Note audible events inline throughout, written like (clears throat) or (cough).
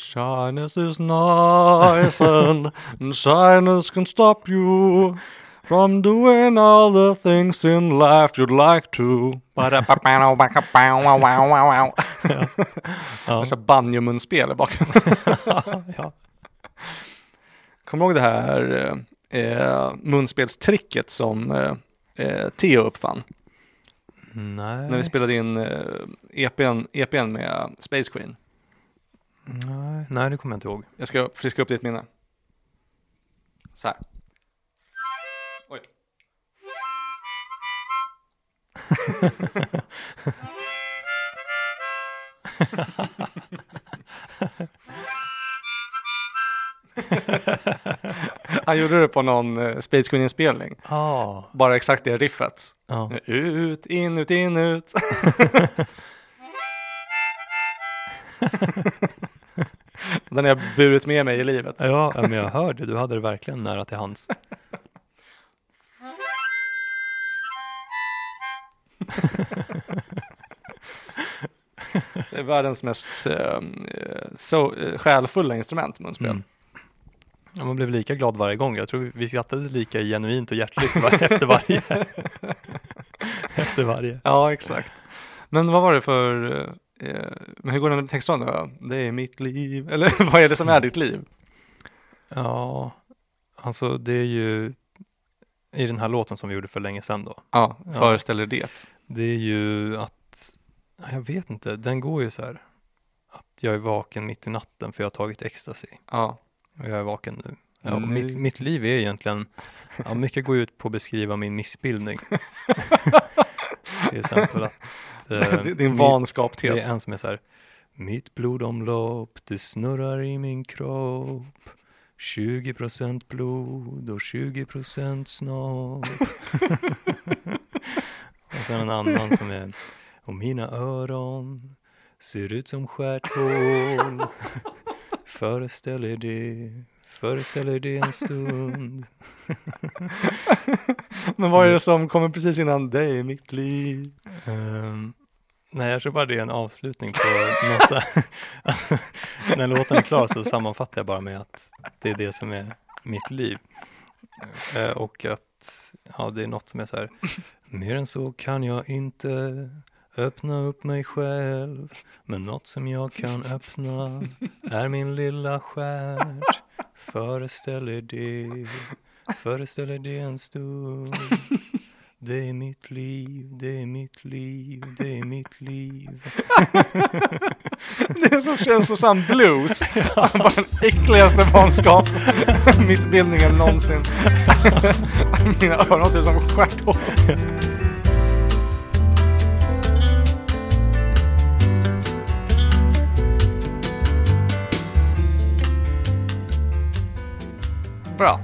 Shyness is nice and, and shyness can stop you from doing all the things in life you'd like to. Ja. Värsta banjo-munspel i bakgrunden. (laughs) ja. Kommer du ihåg det här eh, munspelstricket som eh, eh, Theo uppfann? Nej. När vi spelade in eh, EPn, EPn med Space Queen. Nej, nej, det kommer jag inte ihåg. Jag ska friska upp ditt minne. Så här. Oj. Han gjorde det på någon eh, Space Queen-inspelning. Ah, Bara exakt det riffet. ja. Ut, in, ut, in, ut. (laughs) (laughs) Den har jag burit med mig i livet. Ja, men jag hörde, du hade det verkligen nära till hands. Det är världens mest eh, så, eh, själfulla instrument, munspel. Mm. Ja, man blev lika glad varje gång. Jag tror vi skrattade lika genuint och hjärtligt (laughs) efter varje. (laughs) efter varje. Ja, exakt. Men vad var det för, eh, men hur går den textraden då? Det är mitt liv, (laughs) eller vad är det som är ditt liv? Ja, alltså det är ju i den här låten som vi gjorde för länge sedan då. Ja, Ja. föreställer det. Det är ju att, jag vet inte, den går ju så här. Att jag är vaken mitt i natten för jag har tagit ecstasy. Ja, Och jag är vaken nu. Ja, och Nu. mitt, mitt liv är egentligen, ja, mycket går ut på att beskriva min missbildning. (laughs) (laughs) Till exempel att eh, din vanskapthet. Det är en som är så här, mitt blodomlopp det snurrar i min kropp. 20% blod och 20% snopp. (laughs) och sen en annan som är, och mina öron ser ut som stjärthål. (laughs) Föreställ er det, föreställ er det en stund. (laughs) Men vad är det som kommer precis innan det är mitt liv? Ehm, nej, jag tror bara det är en avslutning på något. (laughs) När låten är klar så sammanfattar jag bara med att det är det som är mitt liv. Eh, och att ja, det är något som är så här, mer än så kan jag inte öppna upp mig själv. Men något som jag kan öppna är min lilla stjärt. Föreställer det, föreställer det en stund. Det är mitt liv, det är mitt liv, det är mitt liv. Det är så känslosam blues. Bara den äckligaste vanskap, missbildningen någonsin. Mina öron ser ut som stjärthål. Bra.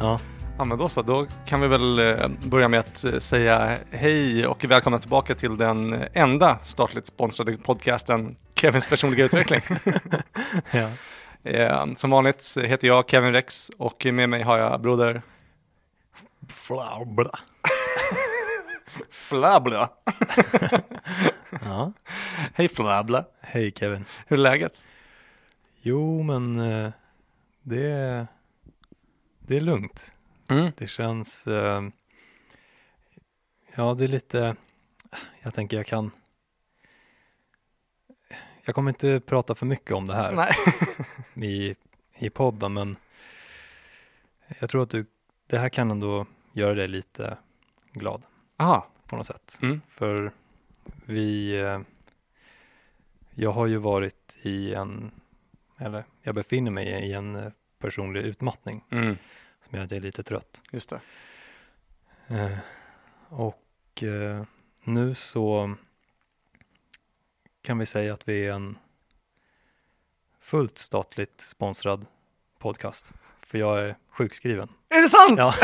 Ja, Ja men då så, då kan vi väl eh, börja med att eh, säga hej och välkomna tillbaka till den eh, enda statligt sponsrade podcasten Kevins personliga utveckling. (laughs) ja. Som vanligt heter jag Kevin Rex och med mig har jag broder Bla, bla. Flabla. (laughs) (laughs) ja. Hej Flabla, Hej Kevin. hur är läget? Jo, men det, är- det är lugnt. Mm. Det känns, eh, ja det är lite, jag tänker jag kan, jag kommer inte prata för mycket om det här (laughs) i, i podden, men jag tror att du, det här kan ändå göra dig lite glad Aha. på något sätt. Mm. För vi, eh, jag har ju varit i en, eller jag befinner mig i en eh, personlig utmattning Mm. som gör att jag är lite trött. Just det. Eh, och eh, nu så kan vi säga att vi är en fullt statligt sponsrad podcast. För jag är sjukskriven. Är det sant? Ja.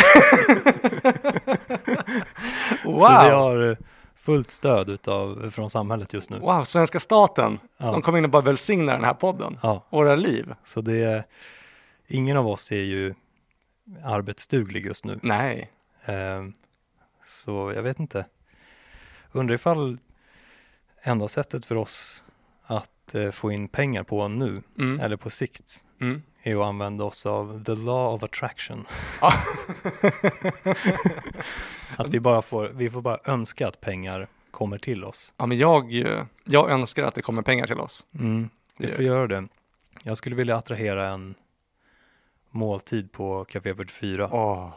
wow. (laughs) Så vi har fullt stöd utav, från samhället just nu. Wow, svenska staten. Ja. De kommer in och bara välsignar den här podden. Ja, Våra liv. så det är, ingen av oss är ju arbetsduglig just nu. Nej. Eh, så jag vet inte. Undrar ifall enda sättet för oss att eh, få in pengar på nu, Mm. eller på sikt, Mm. är att använda oss av the law of attraction. Ja. (laughs) Att vi bara får, vi får bara önska att pengar kommer till oss. ja, men jag, jag önskar att det kommer pengar till oss. Mm, gör får göra det. Jag skulle vilja attrahera en måltid på Café 44. Åh,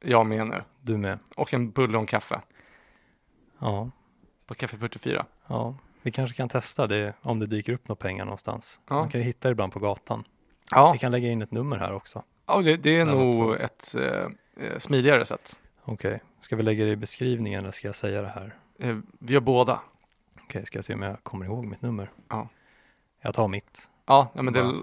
jag med nu. Du med? Och en bulle och kaffe Ja, på Café 44. ja. Vi kanske kan testa det om det dyker upp några pengar någonstans. Ja. Man kan ju hitta det ibland på gatan. Ja, Vi kan lägga in ett nummer här också. ja det, det är nog ett eh, eh, smidigare sätt. Okej, ska vi lägga det i beskrivningen eller ska jag säga det här? Eh, vi gör båda. Okej, ska jag se om jag kommer ihåg mitt nummer? Ja. Jag tar mitt. Ja, ja men det,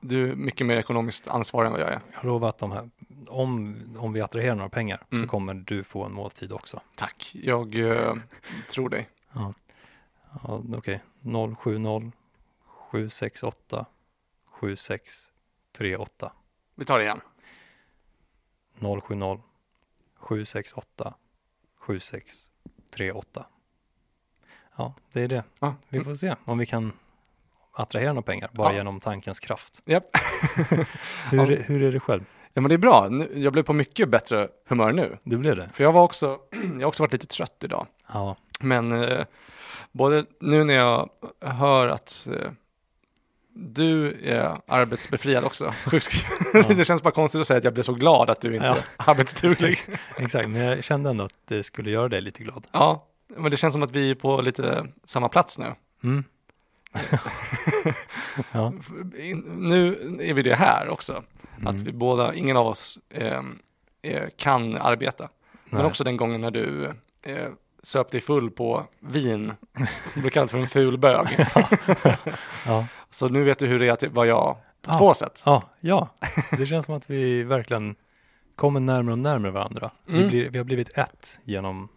du är mycket mer ekonomiskt ansvarig än vad jag är. Jag lovar att de här, om, om vi attraherar några pengar Mm. så kommer du få en måltid också. Tack, jag eh, tror dig. Ja, Okej, 070 768 7638 Vi tar det igen. 070 768 7638 Ja, det är det. Ja. Vi får se om vi kan attrahera några pengar bara Ja. genom tankens kraft. Japp. (laughs) Hur, Ja. är, hur är det själv? Ja, men det är bra. Jag blev på mycket bättre humör nu. Du blev det? För jag var också, (clears throat) jag har också varit lite trött idag. Ja, Men eh, både nu när jag hör att eh, du är arbetsbefriad också, (laughs) sjukskriven. Ja. (laughs) det känns bara konstigt att säga att jag blev så glad att du inte Ja. är arbetsduglig. exakt. Men jag kände ändå att det skulle göra dig lite glad. ja, men det känns som att vi är på lite samma plats nu. Mm. (laughs) ja. Nu är vi det här också, Mm. att vi båda, ingen av oss eh, eh, kan arbeta. Men Nej. också den gången när du eh, söp dig full på vin, blev kallad för en ful bög. (laughs) Ja. Så nu vet du hur det är att vara jag på Ja. två sätt. Ja, ja, det känns som att vi verkligen kommer närmare och närmare varandra. Vi, Mm. blir, vi har blivit ett genom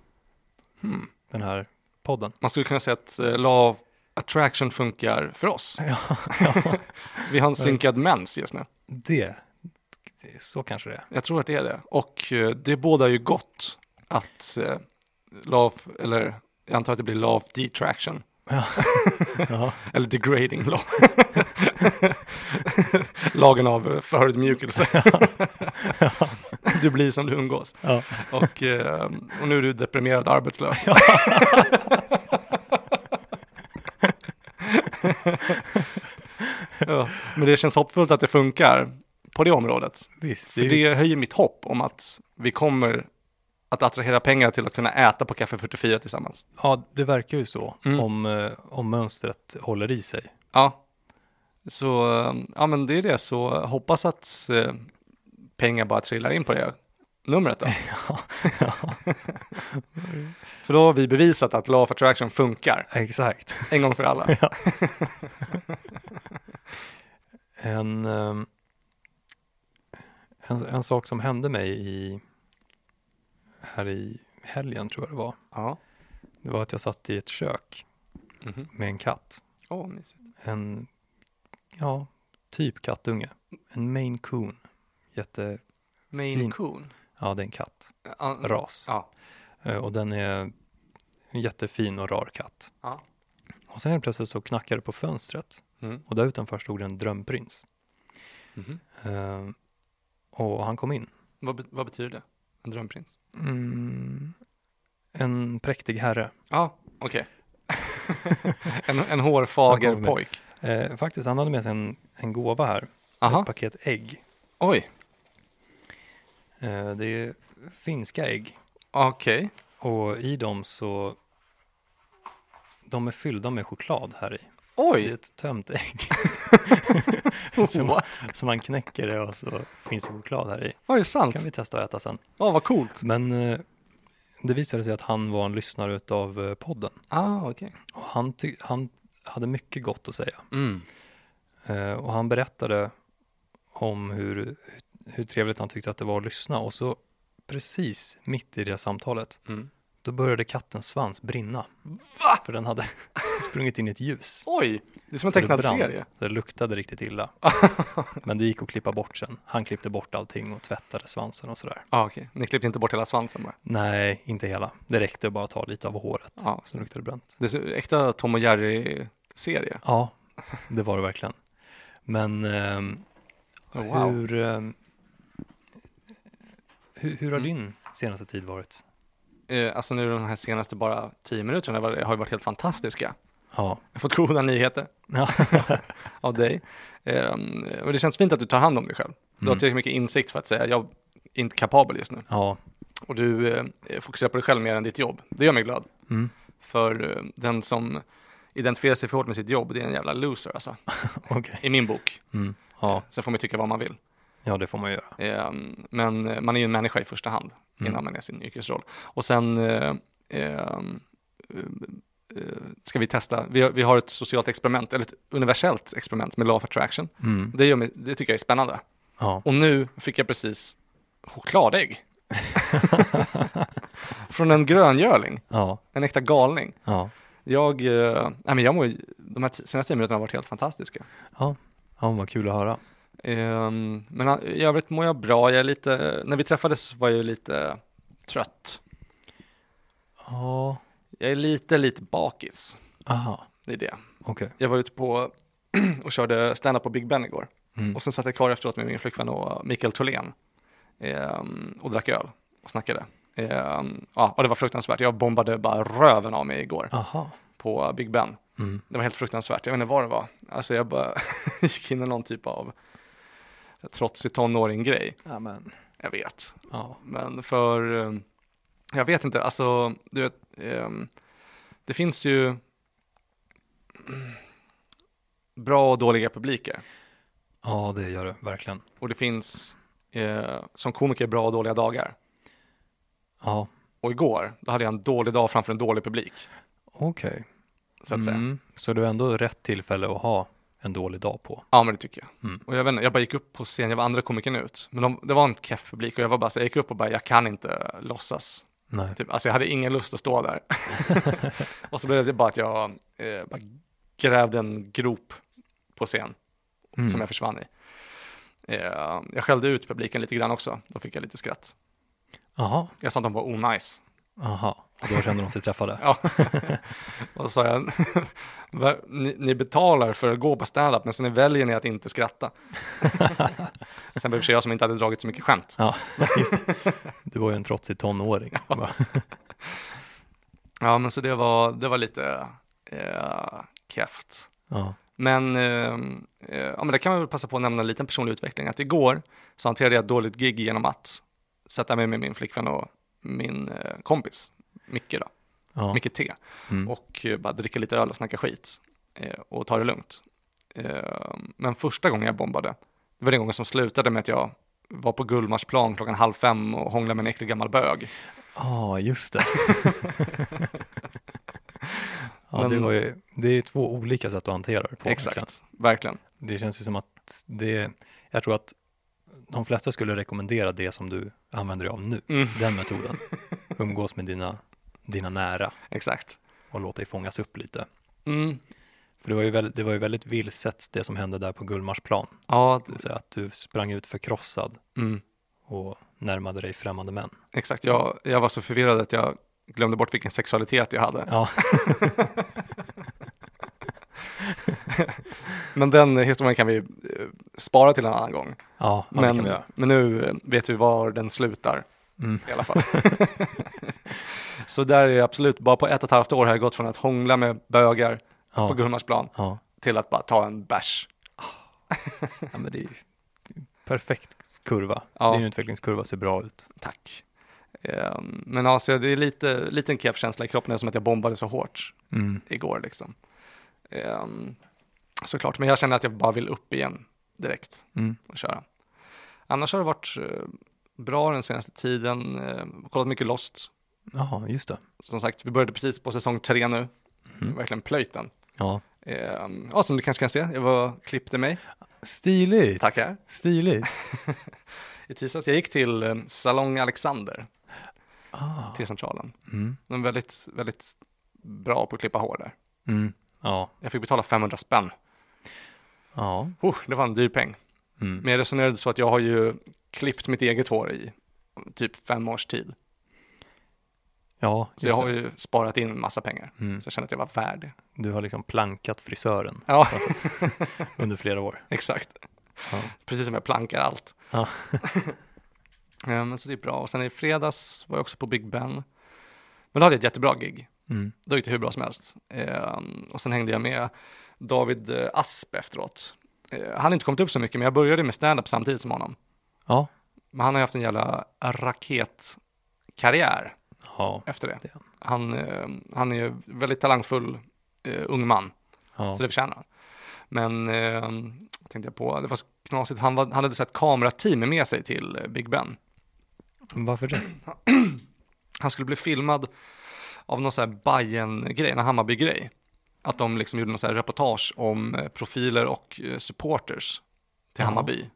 Hmm. den här podden. Man skulle kunna säga att eh, of Attraction funkar för oss. (laughs) Ja, ja. (laughs) Vi har en synkad mens just nu. Det, det, så kanske det är. Jag tror att det är det. Och eh, det båda ju gott att eh, of, eller jag antar att det blir of Detraction. (laughs) Ja, Eller degrading law. Lagen av eh, förödmjukelse. du blir som du umgås. Och, eh, och nu är du deprimerad arbetslös. (laughs) ja, men det känns hoppfullt att det funkar på det området. visst. För Det, höjer mitt hopp om att vi kommer att attrahera pengar till att kunna äta på Café 44 tillsammans. Ja, det verkar ju så. Mm. Om, eh, om mönstret håller i sig. Ja, så eh, ja, men det är det. Så hoppas att eh, pengar bara trillar in på det numret då. (laughs) För då har vi bevisat att Law of Attraction funkar Exakt. en gång för alla. (laughs) (laughs) En, ehm, en, en sak som hände mig i, här i helgen tror jag det var. Ja. Det var att jag satt i ett kök Mhm. med en katt. Åh, mysigt. En, ja, typ kattunge. En Maine Coon. Jätte, Maine. Coon. Ja det är en katt. Ja. Ras. Ja. Eh, Och den är en jättefin och rar katt. Ja. Och sen helt plötsligt så knackade det på fönstret. Mm. Och där utanför stod en drömprins. Mhm. Eh, och han kom in. Vad, be- vad betyder det? En drömprins? Mm, en präktig herre. Ja, okej. (laughs) en, en hårfager pojk. Eh, faktiskt, han hade med sig en, en gåva här. Aha, Ett paket ägg. oj, det är finska ägg. okej. Och i dem så de är fyllda med choklad här i. Det är Oj, ett tömt ägg. så, man, så man knäcker det och så finns det choklad här i. det sant? kan vi testa att äta sen. Ja, vad coolt. Men eh, det visade sig att han var en lyssnare utav eh, podden. Ah, okej. Och han, han hade mycket gott att säga. Mm. Eh, och han berättade om hur, hur trevligt han tyckte att det var att lyssna. Och så precis mitt i det samtalet, Mm. då började kattens svans brinna. Va? För den hade (laughs) sprungit in i ett ljus. Oj, det är som en tecknad serie. Så det luktade riktigt illa. (laughs) Men det gick att klippa bort sen. Han klippte bort allting och tvättade svansen och sådär. Ja, ah, okej. Ni klippte inte bort hela svansen bara. Nej, inte hela. Det räckte att bara ta lite av håret. Ja. Sen luktade det bränt. Det är äkta Tom och Jerry serie. Ja, det var det verkligen. Men ehm, Wow. hur, ehm, hur, hur har Mm. din senaste tid varit? Eh, alltså nu de här senaste bara tio minuterna var- har ju varit helt fantastiska. Ja, Jag har fått goda nyheter ja. (laughs) av dig. Eh, och det känns fint att du tar hand om dig själv. Du har Mm. tillräckligt mycket insikt för att säga jag är inte kapabel just nu. ja. Och du eh, fokuserar på dig själv mer än ditt jobb. Det gör mig glad. Mm. För eh, den som identifierar sig för hårt med sitt jobb, det är en jävla loser alltså. (laughs) okej. I min bok. Mm. Ja, Sen får man tycka vad man vill. Ja, det får man göra. Eh, men eh, man är ju en människa i första hand innan Mm. man är sin yrkesroll. Och sen eh, eh, eh, ska vi testa, vi har, vi har ett socialt experiment, eller ett universellt experiment med Law of Attraction. Mm. Det, gör mig, det tycker jag är spännande. Ja. Och nu fick jag precis chokladägg. (laughs) Från en gröngöling, Ja, en äkta galning. ja, Jag, nej men jag mår, de här senaste tio minuterna har varit helt fantastiska. ja, ja, vad kul att höra. Ehm, men eh, i övrigt mår jag bra. Jag är lite, när vi träffades var jag lite trött. Ja, Jag är lite, lite bakis. aha, Det är det. okej. Jag var ute på (clears throat) och körde stand-up på Big Ben igår. Mm. Och sen satt jag kvar efteråt med min flickvän och Mikael Tholén. Ehm, och drack öl och snackade. Ehm, ja, och det var fruktansvärt. Jag bombade bara röven av mig igår Aha. på Big Ben. Mm. Det var helt fruktansvärt. Jag vet inte vad det var. Alltså jag bara (laughs) gick in i någon typ av trotsig tonåring-grej. Ja, men. Jag vet. Ja. Men för, eh, jag vet inte, alltså, du vet, ehm, det finns ju bra och dåliga publiker. ja, det gör det verkligen. Och det finns, eh, som komiker, bra och dåliga dagar. Ja, Och igår, då hade jag en dålig dag framför en dålig publik, okej. så att säga. Mm. Så du har ändå rätt tillfälle att ha en dålig dag på. Ja, men det tycker jag. Mm. Och jag vet inte, jag bara gick upp på scen, jag var andra komikern ut. Men de, det var en keff publik och jag var bara så, jag gick upp och bara, jag kan inte låtsas. Nej. Typ, alltså jag hade ingen lust att stå där. (laughs) (laughs) och så blev det bara att jag eh, bara grävde en grop på scen Mm. som jag försvann i. Eh, jag skällde ut publiken lite grann också, då fick jag lite skratt. Aha, Jag sa att de var onajs. aha. Då kände de sig träffade. Ja. (laughs) och så sa jag, (laughs) "Va- ni, ni betalar för att gå på stand-up men sen väljer ni att inte skratta. (laughs) sen var det jag som inte hade dragit så mycket skämt. Ja, just. Du var ju en trotsig tonåring. Ja, men så det var, det var lite eh, keft. Ja. Men, eh, eh, ja, men det kan man väl passa på att nämna en liten personlig utveckling. Att igår så hanterade jag ett dåligt gig genom att sätta mig med min flickvän och min eh, kompis, Micke då, Ja. Micke T. Mm. Och eh, bara dricka lite öl och snacka skit eh, och ta det lugnt. Eh, men första gången jag bombade, det var den gången som slutade med att jag var på Gullmarsplan klockan halv fem och hånglade med en äcklig gammal bög. Ja, just det. (laughs) ja, Men- det, var ju, det är två olika sätt att hantera det på. Exakt, verkligen. Det känns ju som att det, jag tror att de flesta skulle rekommendera det som du använder dig av nu, Mm, den metoden. Umgås med dina, dina nära exakt. och låt dig fångas upp lite. Mm, För det var ju väldigt, det var ju väldigt vilset det som hände där på Gullmarsplan. ja, Det säga att du sprang ut förkrossad mm, och närmade dig främmande män. exakt. Jag, jag var så förvirrad att jag glömde bort vilken sexualitet jag hade. Ja, (laughs) Men den historien kan vi eh, spara till en annan gång. ja, Men, men nu vet vi var den slutar Mm. i alla fall. (laughs) så där är absolut, bara på ett och ett halvt år har jag gått från att hångla med bögar på Ja, Gullmarsplan ja. till att bara ta en bärs. ja, men det är ju perfekt kurva. Ja. Din utvecklingskurva ser bra ut. Tack. Ehm, Men alltså det är lite, lite keff känsla i kroppen eftersom att jag bombade så hårt Mm. igår liksom. Ehm, Såklart, men jag känner att jag bara vill upp igen direkt Mm. och köra. Annars har det varit eh, bra den senaste tiden, eh, kollat mycket Lost. Ja, just det. Som sagt, vi började precis på säsong tre nu, Mm. verkligen plöjt den. Ja. Ehm, Ja, som du kanske kan se, jag var klippte mig, Stiligt. tackar, Stiligt. (laughs) i tisdags. Jag gick till eh, Salong Alexander, Ah. till centralen. Mm. De är väldigt, väldigt bra på att klippa hår där. Mm. Ja. Jag fick betala 500 spänn. Ja. Oh, det var en dyr peng. Mm. Men jag resonerade så att jag har ju klippt mitt eget hår i typ fem års tid. Ja, Så jag har ju sparat in massa pengar. Mm. Så jag känner att jag var värd det. Du har liksom plankat frisören Ja, (laughs) under flera år. exakt. Ja. Precis som jag plankar allt. (laughs) Ja. Men så det är bra. Och sen i fredags var jag också på Big Ben. Men då hade jag ett jättebra gig. Mm. Då gick det hur bra som helst. Eh, och sen hängde jag med David eh, Asp efteråt. Eh, han har inte kommit upp så mycket, men jag började med stand-up samtidigt som honom. Ja. Men han har ju haft en jävla raketkarriär Ja. efter det. Han, eh, han är ju väldigt talangfull eh, ung man, ja. så det förtjänar han. Men, eh, tänkte jag på, det var knasigt, han, var, han hade sett kamerateam med sig till eh, Big Ben. Varför det? (clears throat) Han skulle bli filmad av någon sån här Bajen-grej, en Hammarby-grej. Att de liksom gjorde någon sån här reportage om eh, profiler och eh, supporters till. Hammarby.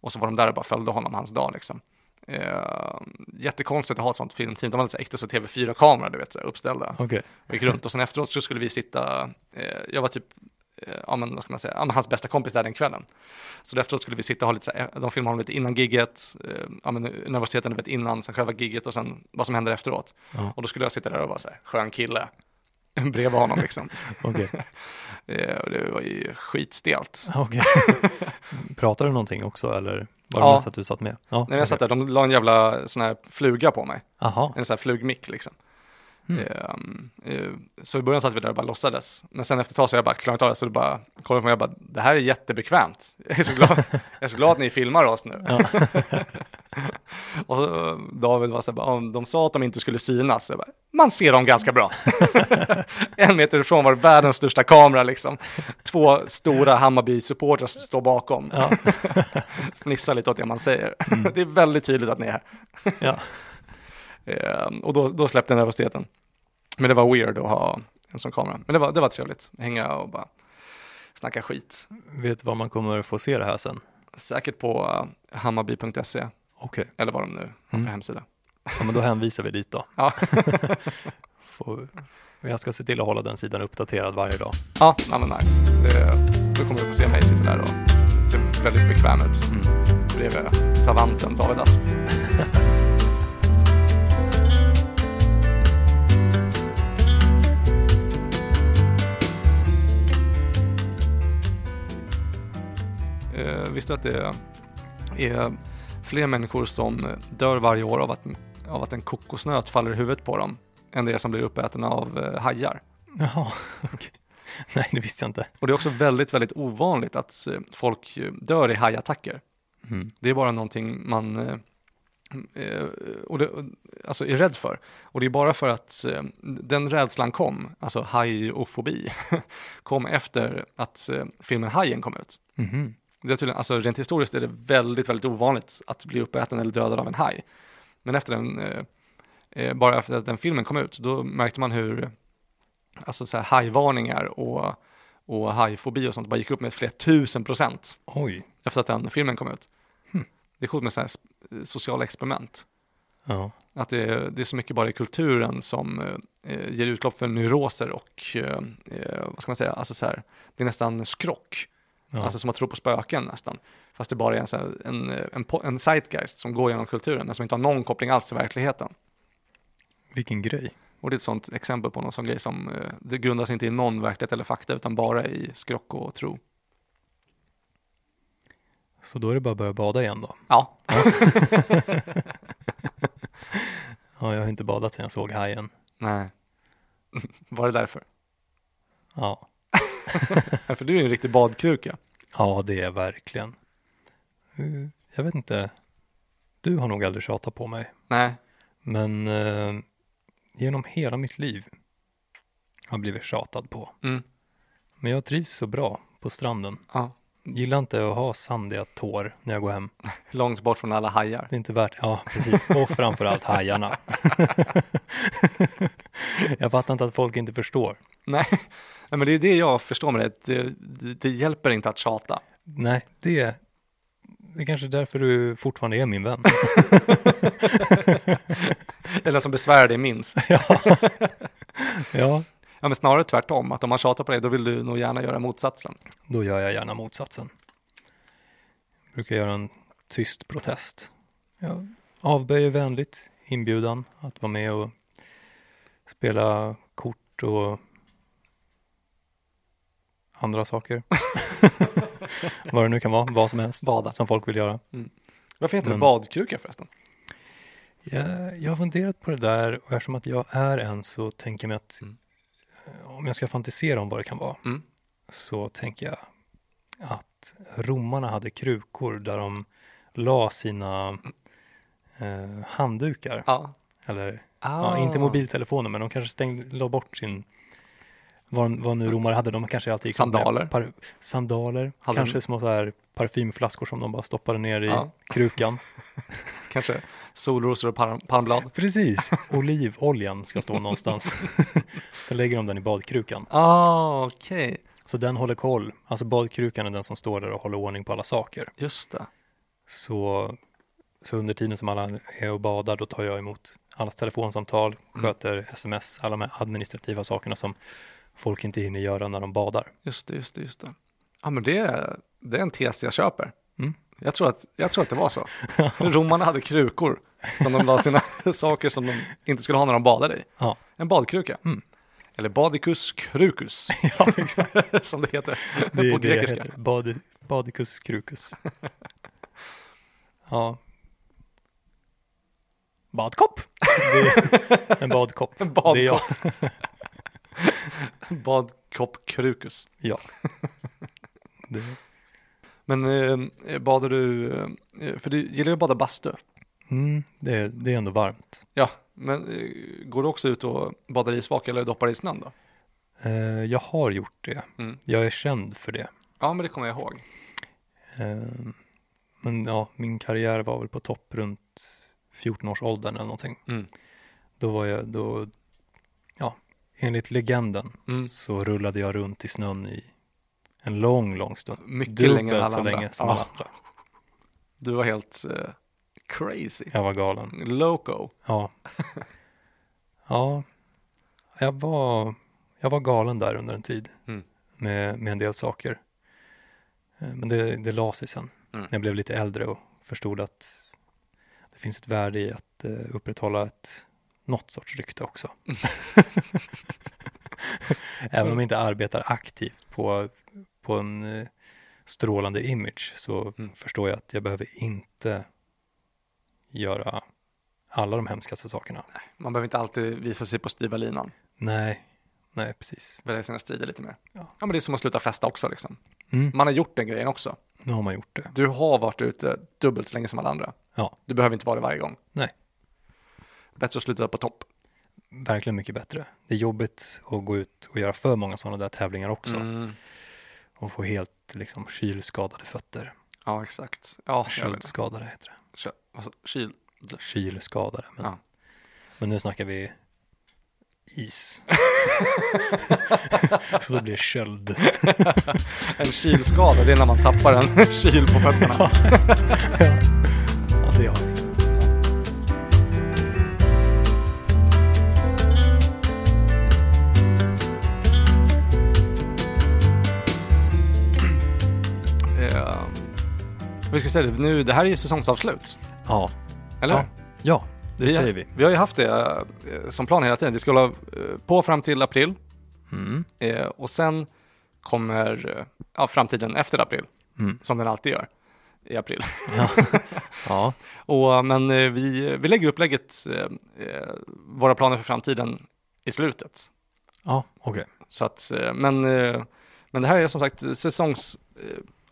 Och så var de där och bara följde honom hans dag liksom. Eh, jättekonstigt att ha ett sånt filmteam. De hade så äkta så TV4-kameror, du vet, så här, uppställda. Okej. Och gick runt och sen efteråt så skulle vi sitta, eh, jag var typ, eh, ja men vad ska man säga, ja, hans bästa kompis där den kvällen. Så efteråt skulle vi sitta och ha lite så här, de filmade honom lite innan gigget, eh, ja men nervositeten du vet innan, sen själva gigget och sen vad som händer efteråt. Ja. Och då skulle jag sitta där och vara så här, skön kille, (laughs) bredvid honom liksom. Okej. (laughs) Eh, det var ju skitstelt. Okej. (laughs) Pratade du någonting också eller var det Ja. mest att du satt med? Ja. När jag satt där, de la en jävla sån här fluga på mig, Jaha. en sån här flugmick liksom. Mm. Så i början satt vi där och bara låtsades. Men sen efter ett tag så jag bara klarat av det. Så du bara kollade på mig och bara, det här är jättebekvämt. (laughs) Jag är så glad, jag är så glad att ni filmar oss nu. Ja. (laughs) och eh, David var så här, bara, "Ja, de sa att de inte skulle synas. Jag bara, man ser dem ganska bra. (laughs) en meter ifrån var det världens största kamera liksom. Två stora Hammarby-supportrar står bakom. Ja. (laughs) Fnissar lite åt det man säger. det är väldigt tydligt att ni är här. ja. (laughs) Eh, och då, då släppte nervositeten. Men det var weird att ha en sån kamera. Men det var, det var trevligt. Hänga och bara snacka skit. Vet du var man kommer få se det här sen? Säkert på uh, hammarby.se Okej. eller vad de nu har för Mm. hemsida. Ja, men då hänvisar vi dit då. Ja. (laughs) Får, jag ska se till att hålla den sidan uppdaterad varje dag. Ja, ja men nice. Det, då kommer du få se mig sitta där och se väldigt bekväm ut. Mm. Bredvid savanten David Asp. Eh, visste du att det är fler människor som dör varje år av att, av att en kokosnöt faller i huvudet på dem än det som blir uppäten av eh, hajar? Jaha, (laughs) okej. Nej, det visste jag inte. Och det är också väldigt, väldigt ovanligt att eh, folk eh, dör i hajattacker. Mm. Det är bara någonting man eh, eh, och det, alltså är rädd för. Och det är bara för att eh, den rädslan kom, alltså hajofobi, (laughs) kom efter att eh, filmen Hajen kom ut. Mhm. Det är tydligen, alltså rent historiskt är det väldigt, väldigt ovanligt att bli uppäten eller dödad av en haj. Men efter den, eh, eh, bara efter att den filmen kom ut, då märkte man hur, alltså så här hajvarningar och, och hajfobi och sånt bara gick upp med flera tusen procent Oj. efter att den filmen kom ut. Hmm. Det är coolt med så här sociala experiment. Ja. Att det, är- det är så mycket bara i kulturen som eh, ger utlopp för neuroser och, eh, eh, vad ska man säga, alltså så här, det är nästan skrock. Ja. Alltså som att tro på spöken nästan. Fast det bara är en, en, en, en zeitgeist som går genom kulturen, men som inte har någon koppling alls till verkligheten. Vilken grej. Och det är ett sånt exempel på någon sån grej som, eh, det grundas inte i någon verklighet eller fakta, utan bara i skrock och tro. Så då är det bara att börja bada igen då. Ja, (laughs) Ja, jag har inte badat sedan jag såg hajen. nej. (laughs) Var det därför? Ja. (laughs) För du är en riktig badkruka. Ja, det är verkligen. Eh, Jag vet inte. Du har nog aldrig tjatat på mig. Nej, Men eh, genom hela mitt liv har jag blivit tjatad på. mm. Men jag trivs så bra på stranden. ja. Gillar inte att ha sandiga tår när jag går hem. (laughs) långt bort från alla hajar. Det är inte värt, ja precis, och framförallt hajarna. (laughs) jag fattar inte att folk inte förstår. (laughs) Nej. Nej, men det är det jag förstår med det. Det, det, det hjälper inte att tjata. Nej, det, det är kanske därför du fortfarande är min vän. (laughs) Eller som besvärar dig minst. (laughs) ja. ja, Ja, men snarare tvärtom. Att om man tjatar på dig, då vill du nog gärna göra motsatsen. då gör jag gärna motsatsen. Jag brukar göra en tyst protest. Jag avböjer vänligt inbjudan att vara med och spela kort och andra saker. (laughs) vad det nu kan vara, vad som helst Bada. som folk vill göra. Varför heter det Men- badkruka förresten? Jag, jag har funderat på det där och eftersom att jag är en så tänker jag mig att Mm. eh, om jag ska fantisera om vad det kan vara Mm. så tänker jag att romarna hade krukor där de la sina eh, handdukar. Ja. Eller Ah. ja, inte mobiltelefoner men de kanske stängde, la bort sin vad, vad nu romare hade, de kanske alltid gick Sandaler. Par, sandaler, Hade kanske de- små så här parfymflaskor som de bara stoppade ner i Ja. krukan. (laughs) Kanske solrosor och palm, palmblad. Precis, (laughs) olivoljan ska stå någonstans. (laughs) Då lägger de den i badkrukan. Ah, okej. Så den håller koll, alltså badkrukan är den som står där och håller ordning på alla saker. Just det. Så, så under tiden som alla är och badar, då tar jag emot allas telefonsamtal, Mm. sköter sms, alla de här administrativa sakerna som folk inte hinner göra när de badar. Just det, just det, just det. Ja, men det, är- det är en tes jag köper. Mm. Jag, tror att, jag tror att det var så. (laughs) Romarna hade krukor som de la sina (laughs) saker som de inte skulle ha när de badade i. Ja. En badkruka. Mm. Eller badicus crucus, (laughs) ja, exakt. som det heter Det på det grekiska. heter. Bad, badicus krukus. ja. Badkopp. En badkopp. En Det är jag. (laughs) badkopp. Crucus. Ja. (laughs) Det, Men eh, badar du, eh, för du gillar ju att bada bastu. mm, det, är, det är ändå varmt. Ja, men eh, går du också ut och badar i isvak eller doppar i snön då? Eh, jag har gjort det. Mm. Jag är känd för det. Ja, men det kommer jag ihåg. Eh, men ja, min karriär var väl på topp runt 14-årsåldern eller någonting. Mm. Då var jag, då, ja, enligt legenden Mm. så rullade jag runt i snön i en lång, lång stund. Mycket Dubbelt längre än alla så andra. länge som Ja. alla andra. Du var helt eh, crazy. Jag var galen. Loco. Ja. (laughs) Ja, jag var, jag var galen där under en tid Mm. med, med en del saker. Eh, Men det, det la sig sen Mm. när jag blev lite äldre och förstod att det finns ett värde i att eh, upprätthålla ett något sorts rykte också. (laughs) Även om jag inte arbetar aktivt på, på en eh, strålande image så Mm. förstår jag att jag behöver inte göra alla de hemskaste sakerna. Man behöver inte alltid visa sig på styva linan. Nej, nej precis. Välja sina strider lite mer. Ja. Ja, men det är som att sluta festa också liksom. Mm. Man har gjort den grejen också. Nu har man gjort det. Du har varit ute dubbelt så länge som alla andra. Ja. Du behöver inte vara det varje gång. Nej. Bättre att sluta på topp. Verkligen mycket bättre. Det är jobbigt att gå ut och göra för många sådana där tävlingar också Mm. och få helt liksom kylskadade fötter. Ja, exakt. Ja, jag vet. Köldskadade heter det. Kö- alltså, kyl. Kylskadade. Men, Ja. men nu snackar vi is. (laughs) (laughs) Så då blir det köld. (laughs) En kylskada, det är när man tappar en kyl på fötterna. Ja, det har vi. Vi ska säga det, nu, det här är ju säsongsavslut. Ja, Eller ja, ja det vi, säger vi. Vi har ju haft det eh, som plan hela tiden. Vi ska hålla eh, på fram till april Mm. eh, och sen kommer ja, framtiden efter april, Mm. som den alltid gör i april. Ja. (laughs) ja, Och, men vi, vi lägger upplägget, eh, våra planer för framtiden i slutet. ja okej. Så att, men, men det här är som sagt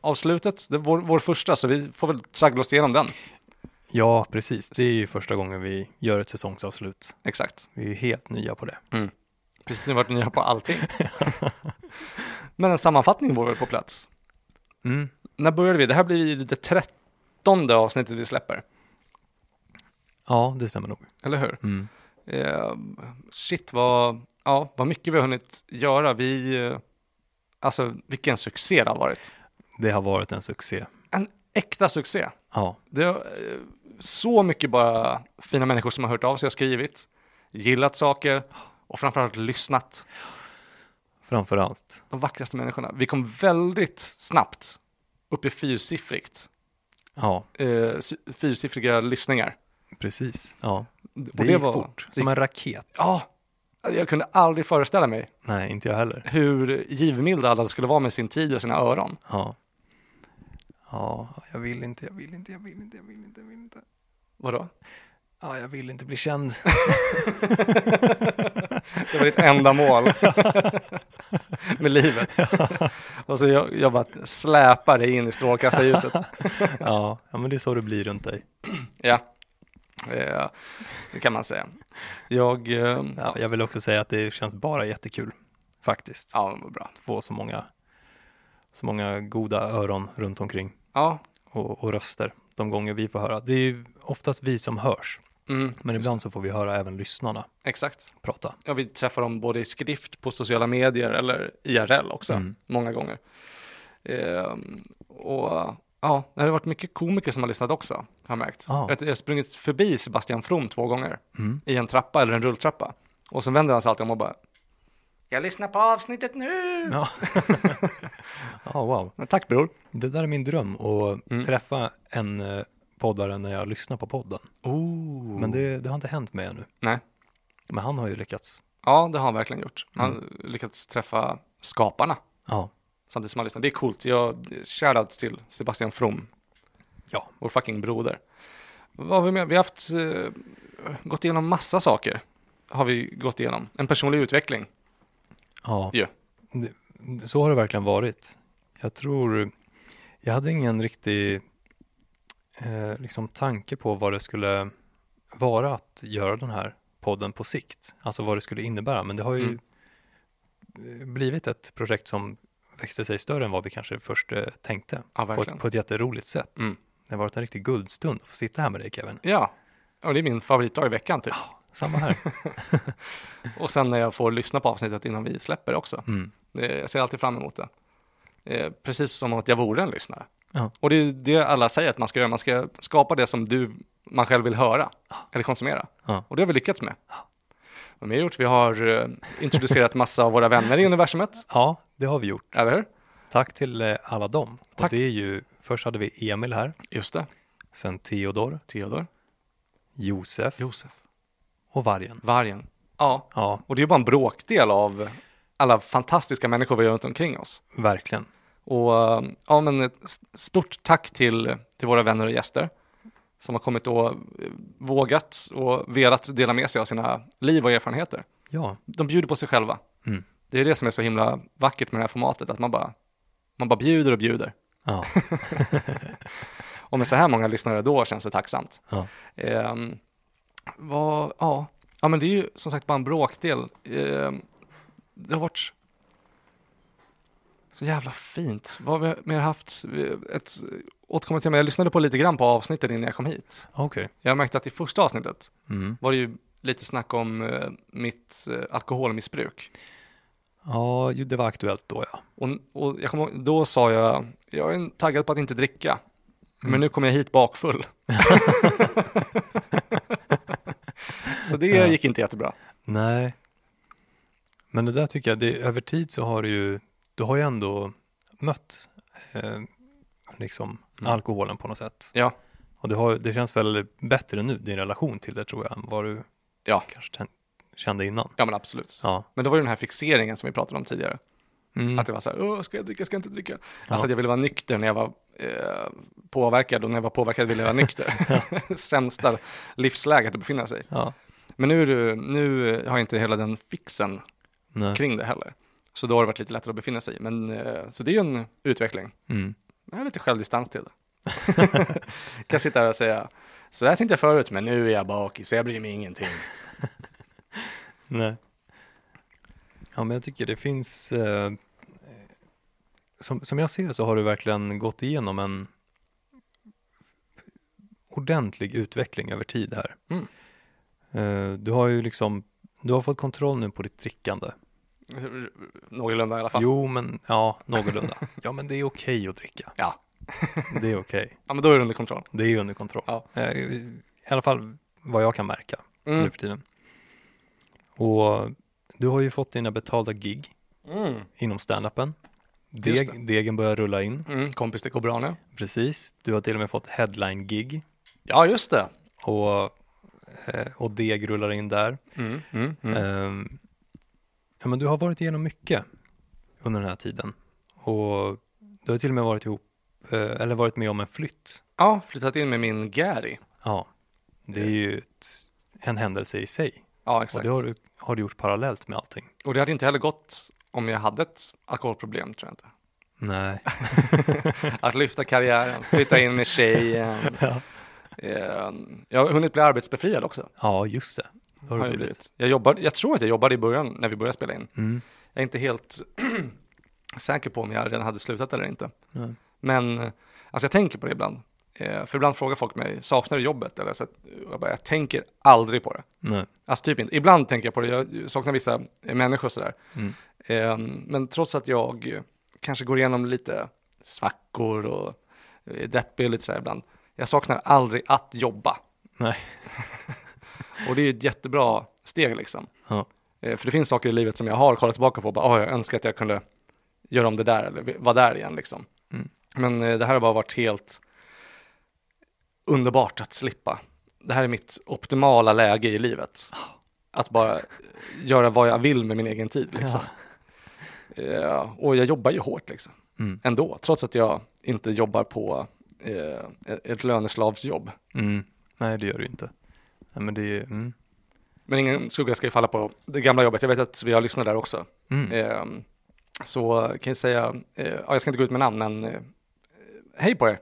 säsongsavslutet, det vår, vår första, så vi får väl traggla oss igenom den. Ja, precis. Det är ju första gången vi gör ett säsongsavslut. Exakt. Vi är ju helt nya på det. Precis som varit nya på allting. (laughs) men en sammanfattning vore väl på plats. Mm. När började vi? Det här blir det trettonde avsnittet vi släpper, Ja, det stämmer nog. eller hur? Mm. Eh, shit vad, ja, vad mycket vi har hunnit göra. Vi, eh, alltså vilken succé det har varit. Det har varit en succé. En äkta succé. Ja, Det är eh, så mycket bara fina människor som har hört av sig och skrivit, gillat saker och framförallt lyssnat. framför allt. De vackraste människorna. Vi kom väldigt snabbt upp i fyrsiffrigt, Ja, eh, fyrsiffriga lyssningar. precis. Ja, Och det, gick fort. Som en raket. Ja, Jag kunde aldrig föreställa mig Nej, inte jag heller. hur givmilda alla skulle vara med sin tid och sina öron. Ja. Ja, jag vill inte, jag vill inte, jag vill inte, jag vill inte, jag vill inte. Vadå? Ja, jag vill inte bli känd. (laughs) Det var ditt enda mål (laughs) med livet. Och så jag, jag bara släpar dig in i strålkastarljuset. (laughs) Ja, ja, men det är så det blir runt dig. (clears throat) Ja, Eh, det kan man säga. Jag, eh, Ja, jag vill också säga att det känns bara jättekul, faktiskt. ja, vad bra. Få så många, så många goda öron runt omkring Ja, och, och röster de gånger vi får höra. Det är ju oftast vi som hörs, mm, men ibland så får vi höra även lyssnarna exakt. prata. Ja, vi träffar dem både i skrift på sociala medier eller IRL också, Mm. många gånger. Eh, och ja, det har varit mycket komiker som har lyssnat också, har jag märkt. Jag, jag har sprungit förbi Sebastian From två gånger Mm. i en trappa eller en rulltrappa. Och så vänder han sig alltid om och bara Jag lyssnar på avsnittet nu! Ja. (laughs) ja, wow. Men Tack bror! Det där är min dröm, att Mm. träffa en eh, poddare när jag lyssnar på podden. Oh. Men det, det har inte hänt mig ännu. Nej. Men han har ju lyckats. Ja, det har han verkligen gjort. Han Mm. har lyckats träffa skaparna Ja, samtidigt som han lyssnar. Det är coolt. Jag, shoutout till Sebastian From, ja. vår fucking broder. Vad har vi med? Vi har haft, eh, gått igenom massa saker. Har vi gått igenom. En personlig utveckling. Ja. Ja. Det, så har det verkligen varit. Jag tror, jag hade ingen riktig eh, liksom tanke på vad det skulle vara att göra den här podden på sikt. Alltså vad det skulle innebära. Men det har ju Mm. blivit ett projekt som växte sig större än vad vi kanske först eh, tänkte. Ja, På ett, på ett jätteroligt sätt. Mm. Det har varit en riktig guldstund att få sitta här med dig Kevin. Ja. ja, det är min favoritdag i veckan typ. Samma här. (laughs) Och sen när jag får lyssna på avsnittet innan vi släpper också. Mm. Jag ser alltid fram emot det. Eh, precis som att jag vore en lyssnare. Ja. Och det är det alla säger att man ska göra. Man ska skapa det som du, man själv vill höra eller konsumera. Ja. Och det har vi lyckats med. Vad har vi gjort? Vi har eh, introducerat massa av våra vänner i universumet. ja, det har vi gjort. Eller hur? Tack till eh, alla dem. Tack. Och det är ju, först hade vi Emil här, Just det. sen Theodor, Theodor. Josef Josef. Och Vargen. Vargen. Ja, Ja, och det är bara en bråkdel av alla fantastiska människor vi har runt omkring oss. verkligen. Och eh, ja, men ett stort tack till, till våra vänner och gäster som har kommit och eh, vågat och velat dela med sig av sina liv och erfarenheter. Ja, De bjuder på sig själva. Mm. Det är det som är så himla vackert med det här formatet, att man bara, man bara bjuder och bjuder. ja, (laughs) Och med så här många lyssnare då känns det tacksamt. ja. Ehm, vad, ja. ja, men det är ju som sagt bara en bråkdel. Ehm, det har varit så jävla fint. Vad har vi mer haft? Ett återkommande tema. Jag lyssnade på lite grann på avsnittet innan jag kom hit. okej. Jag märkte att i första avsnittet Mm. var det ju lite snack om eh, mitt eh, alkoholmissbruk. Ja, det var aktuellt då ja. Och, och jag ihåg, då sa jag, jag är taggad på att inte dricka. Men Mm. nu kommer jag hit bakfull. (laughs) (laughs) (laughs) så det Ja. gick inte jättebra. Nej. Men det där tycker jag, det, över tid så har du ju, du har ju ändå mött eh, liksom Mm. alkoholen på något sätt. Ja. Och det, har, det känns väl bättre nu, din relation till det tror jag, än vad du Ja. kanske kände innan. Ja men absolut. Ja. Men det var ju den här fixeringen som vi pratade om tidigare. Mm. Att det var så här, ska jag dricka, ska jag inte dricka? Ja. Alltså att jag ville vara nykter när jag var eh, påverkad och när jag var påverkad ville jag vara nykter. (laughs) (laughs) Sämsta livsläget att befinna sig ja. Men nu, nu har jag inte hela den fixen Nej. kring det heller. Så då har det varit lite lättare att befinna sig i. Men eh, så det är ju en utveckling. Mm. Jag har lite självdistans till det. (laughs) kan sitta här och säga, så här tänkte jag förut, men nu är jag bakis, så jag bryr mig ingenting. Nej. Ja, men jag tycker det finns, eh, som, som jag ser det så har du verkligen gått igenom en ordentlig utveckling över tid här. Mm. Eh, du har ju liksom, du har fått kontroll nu på ditt drickande. Någorlunda i alla fall. Jo, men ja, någorlunda. (laughs) ja, men det är okej att dricka. Ja. (laughs) Det är okej. ja, men då är det under kontroll. Det är under kontroll. Ja. Eh, I alla fall vad jag kan märka Mm. nu för tiden. Och du har ju fått dina betalda gig Mm. inom standupen. Deg, degen börjar rulla in. Mm. Kompis, bra nu. Precis. Du har till och med fått headline-gig Ja, just det. och, eh, och deg rullar in där. Mm. Mm. Ehm, Ja, men du har varit igenom mycket under den här tiden och du har till och med varit ihop, eh, eller varit med om en flytt. Ja, flyttat in med min Gary. Ja, det är ju ett, en händelse i sig. Ja, Och exakt. det har du, har du gjort parallellt med allting. Och det hade inte heller gått om jag hade ett alkoholproblem, tror jag inte. Nej. (laughs) Att lyfta karriären, flytta in med tjejen. (laughs) Ja. Eh, Jag har hunnit bli arbetsbefriad också. ja, just det. Har Har jag, blivit. jag, jobbar, jag tror att jag jobbade i början när vi började spela in. Mm. Jag är inte helt (clears throat) säker på om jag redan hade slutat eller inte. Nej. Men alltså jag tänker på det ibland. Eh, För ibland frågar folk mig, saknar du jobbet? Eller så jag, bara, jag tänker aldrig på det. Nej. Alltså typ inte. Ibland tänker jag på det, jag saknar vissa människor sådär. Mm. Eh, Men trots att jag kanske går igenom lite svackor och är deppig och lite sådär ibland. Jag saknar aldrig att jobba. Nej. (laughs) Och det är ett jättebra steg liksom. Ja. Eh, För det finns saker i livet som jag har kollat tillbaka på och bara, "Åh, jag önskar att jag kunde göra om det där eller vara där igen liksom. Mm. Men eh, det här har bara varit helt underbart att slippa. Det här är mitt optimala läge i livet. Att bara göra vad jag vill med min egen tid liksom. Eh, och jag jobbar ju hårt liksom. Mm. Ändå, trots att jag inte jobbar på eh, ett löneslavsjobb. Mm. Nej, det gör du inte. Nej, men det är, mm. Men ingen skugga ska ju falla på det gamla jobbet. Jag vet att vi har lyssnat där också. Mm. Eh, så kan jag säga, eh, ja, jag ska inte gå ut med namn, men eh, hej på er,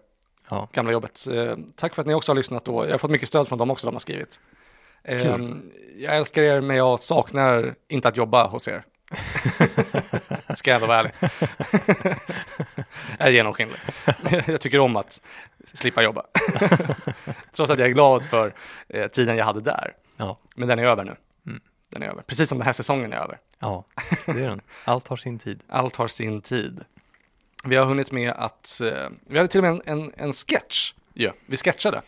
Ja. gamla jobbet. Eh, tack för att ni också har lyssnat och jag har fått mycket stöd från dem också, de har skrivit. Kul. jag älskar er, men jag saknar inte att jobba hos er. (laughs) ska jag ändå vara ärlig. jag är genomskinlig. jag tycker om att slippa jobba. (laughs) Trots att jag är glad för eh, tiden jag hade där. Ja. Men den är över nu. Mm. Den är över. Precis som den här säsongen är över. ja, det är den. Allt har sin tid. Allt har sin tid. Vi har hunnit med att, eh, vi hade till och med en, en, en sketch. Ja, vi sketchade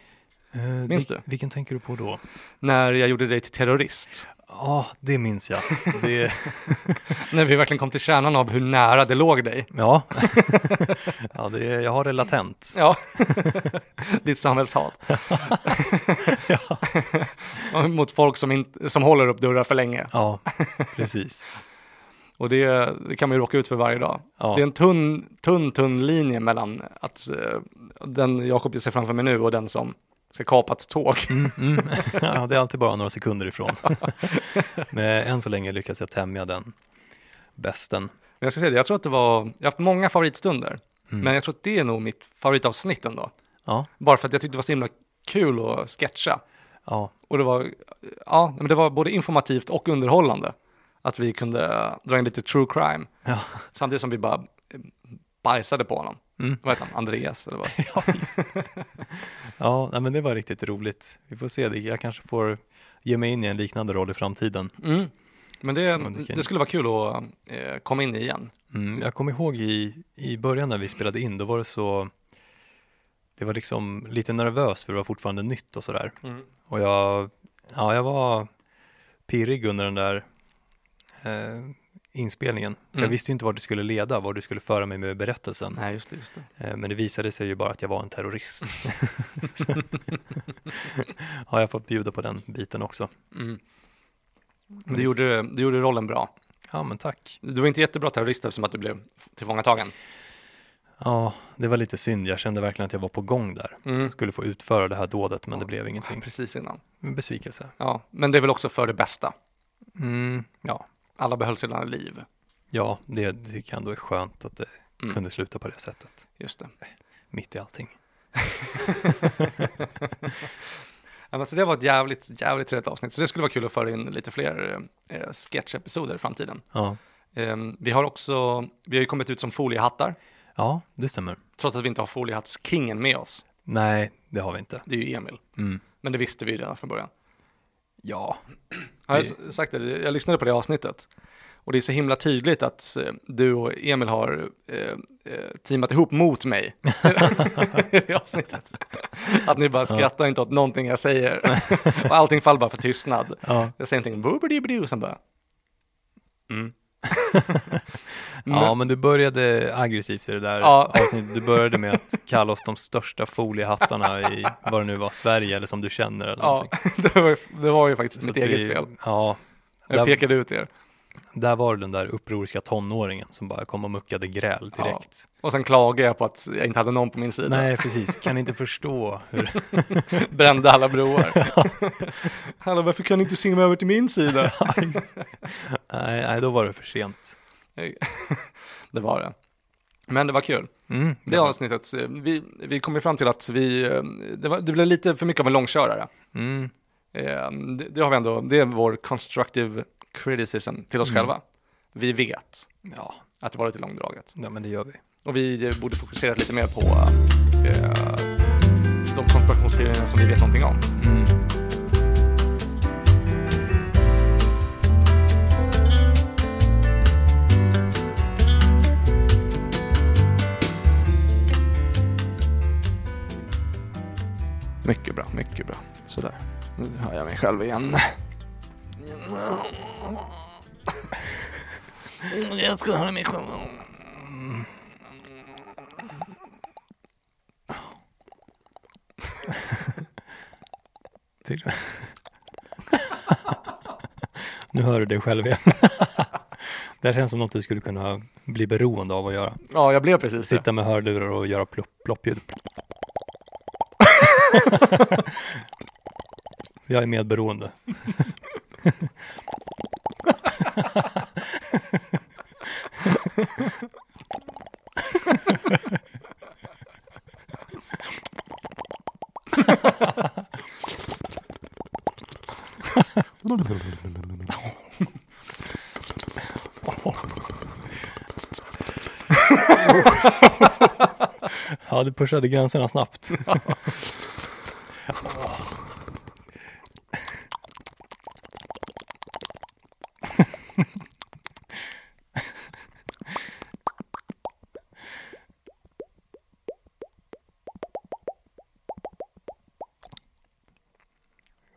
Uh, Minns du? Vilken tänker du på då? när jag gjorde dig till terrorist. Ja, det minns jag. Det, (laughs) När vi verkligen kom till kärnan av hur nära det låg dig. ja, (laughs) ja det, jag har det latent. Ja, (laughs) ditt samhällshat. Mot folk som, inte, som håller upp dörrar för länge. Ja, precis. Och det, det kan man ju råka ut för varje dag. Ja, Det är en tunn, tunn, tunn linje mellan att eh, den Jakob ser framför mig nu och den som ska kapa ett tåg. mm, mm. (laughs) ja, det är alltid bara några sekunder ifrån. (laughs) Men än så länge lyckas jag tämja den bästen. Men jag ska säga det, jag tror att det var, jag har haft många favoritstunder, Mm. men jag tror att det är nog mitt favoritavsnitt ändå. Ja, Bara för att jag tyckte det var så himla kul att sketcha. ja, Och det var, ja, men det var både informativt och underhållande. Att vi kunde dra in lite true crime, ja. samtidigt som vi bara eh, bajsade på honom. Mm. Vad heter han? Andreas eller vad? (laughs) Ja, ja nej, men det var riktigt roligt. Vi får se, jag kanske får ge mig in i en liknande roll i framtiden. Mm. Men det, det skulle vara kul att eh, komma in i igen. Mm, jag kommer ihåg i, i början när vi spelade in, då var det så, det var liksom lite nervös för det var fortfarande nytt och sådär. Och jag, ja, jag var pirrig under den där eh, inspelningen. För Mm. jag visste ju inte vart det skulle leda, var du skulle föra mig med berättelsen. Nej, just det, just det. Eh, men det visade sig ju bara att jag var en terrorist. (laughs) (laughs) Så har jag fått bjuda på den biten också. Mm. Men du gjorde, du gjorde rollen bra. Ja, men tack. Du var inte jättebra terrorist eftersom att du blev tillfångatagen. Ja, det var lite synd. Jag kände verkligen att jag var på gång där. Mm. Skulle få utföra det här dådet, men det Ja. blev ingenting. Precis innan. En besvikelse. Ja, men det är väl också för det bästa. Mm, ja, Alla behöll sina liv. ja det, tycker jag ändå är skönt att det Mm. kunde sluta på det sättet. Just det. Mitt i allting. (laughs) Ja, så det var ett jävligt, jävligt trevligt avsnitt. Så det skulle vara kul att föra in lite fler eh, sketchepisoder i framtiden. Ja, Eh, vi har också, vi har ju kommit ut som foliehattar. ja det stämmer. Trots att vi inte har foliehattskingen med oss. Nej, det har vi inte. Det är ju Emil. Mm. Men det visste vi redan från början. Ja, Har jag s- sagt det? Jag lyssnade på det avsnittet. Och det är så himla tydligt att eh, du och Emil har eh, eh, teamat ihop mot mig (laughs) (laughs) i avsnittet. Att ni bara skrattar inte åt någonting jag säger. (laughs) och allting faller bara för tystnad. ja. Jag säger någonting, och sen bara, mm. (laughs) ja men du började aggressivt i det där Ja. avsnittet. Du började med att kalla oss de största foliehattarna i vad det nu var, Sverige eller som du känner eller Ja, (laughs) det var, ju- det var ju faktiskt Så mitt eget vi- fel. Ja, Jag Där- pekade ut er. Där var det den där upproriska tonåringen som bara kom och muckade gräl direkt. Och sen klagade jag på att jag inte hade någon på min sida. Nej, precis. Kan inte förstå hur... (laughs) Brände alla broar. Hallå, varför kan ni inte simma över till min sida? Nej, nej, då var det för sent. (laughs) det var det. Men det var kul. Mm, Det avsnittet, eh, vi, vi kom ju fram till att vi, eh, det, var, det blev lite för mycket av en långkörare. Mm, Eh, Det, det har vi ändå, det är vår constructive criticism till oss Mm. själva. Vi vet ja, att det var lite långdraget. ja, men det gör vi. Och vi borde fokusera lite mer på eh, de konspirationsteorierna som vi vet någonting om. Mm. Mycket bra, mycket bra. Sådär. Nu hör jag mig själv igen. Jag ska höra mig själv. Nu hör du dig själv igen. det här känns som något du skulle kunna bli beroende av att göra. Ja, jag blev precis. Sitta med hörlurar och göra plopp, ploppljud. (laughs) Jag är medberoende. Ja, du pushade gränserna snabbt. (laughs)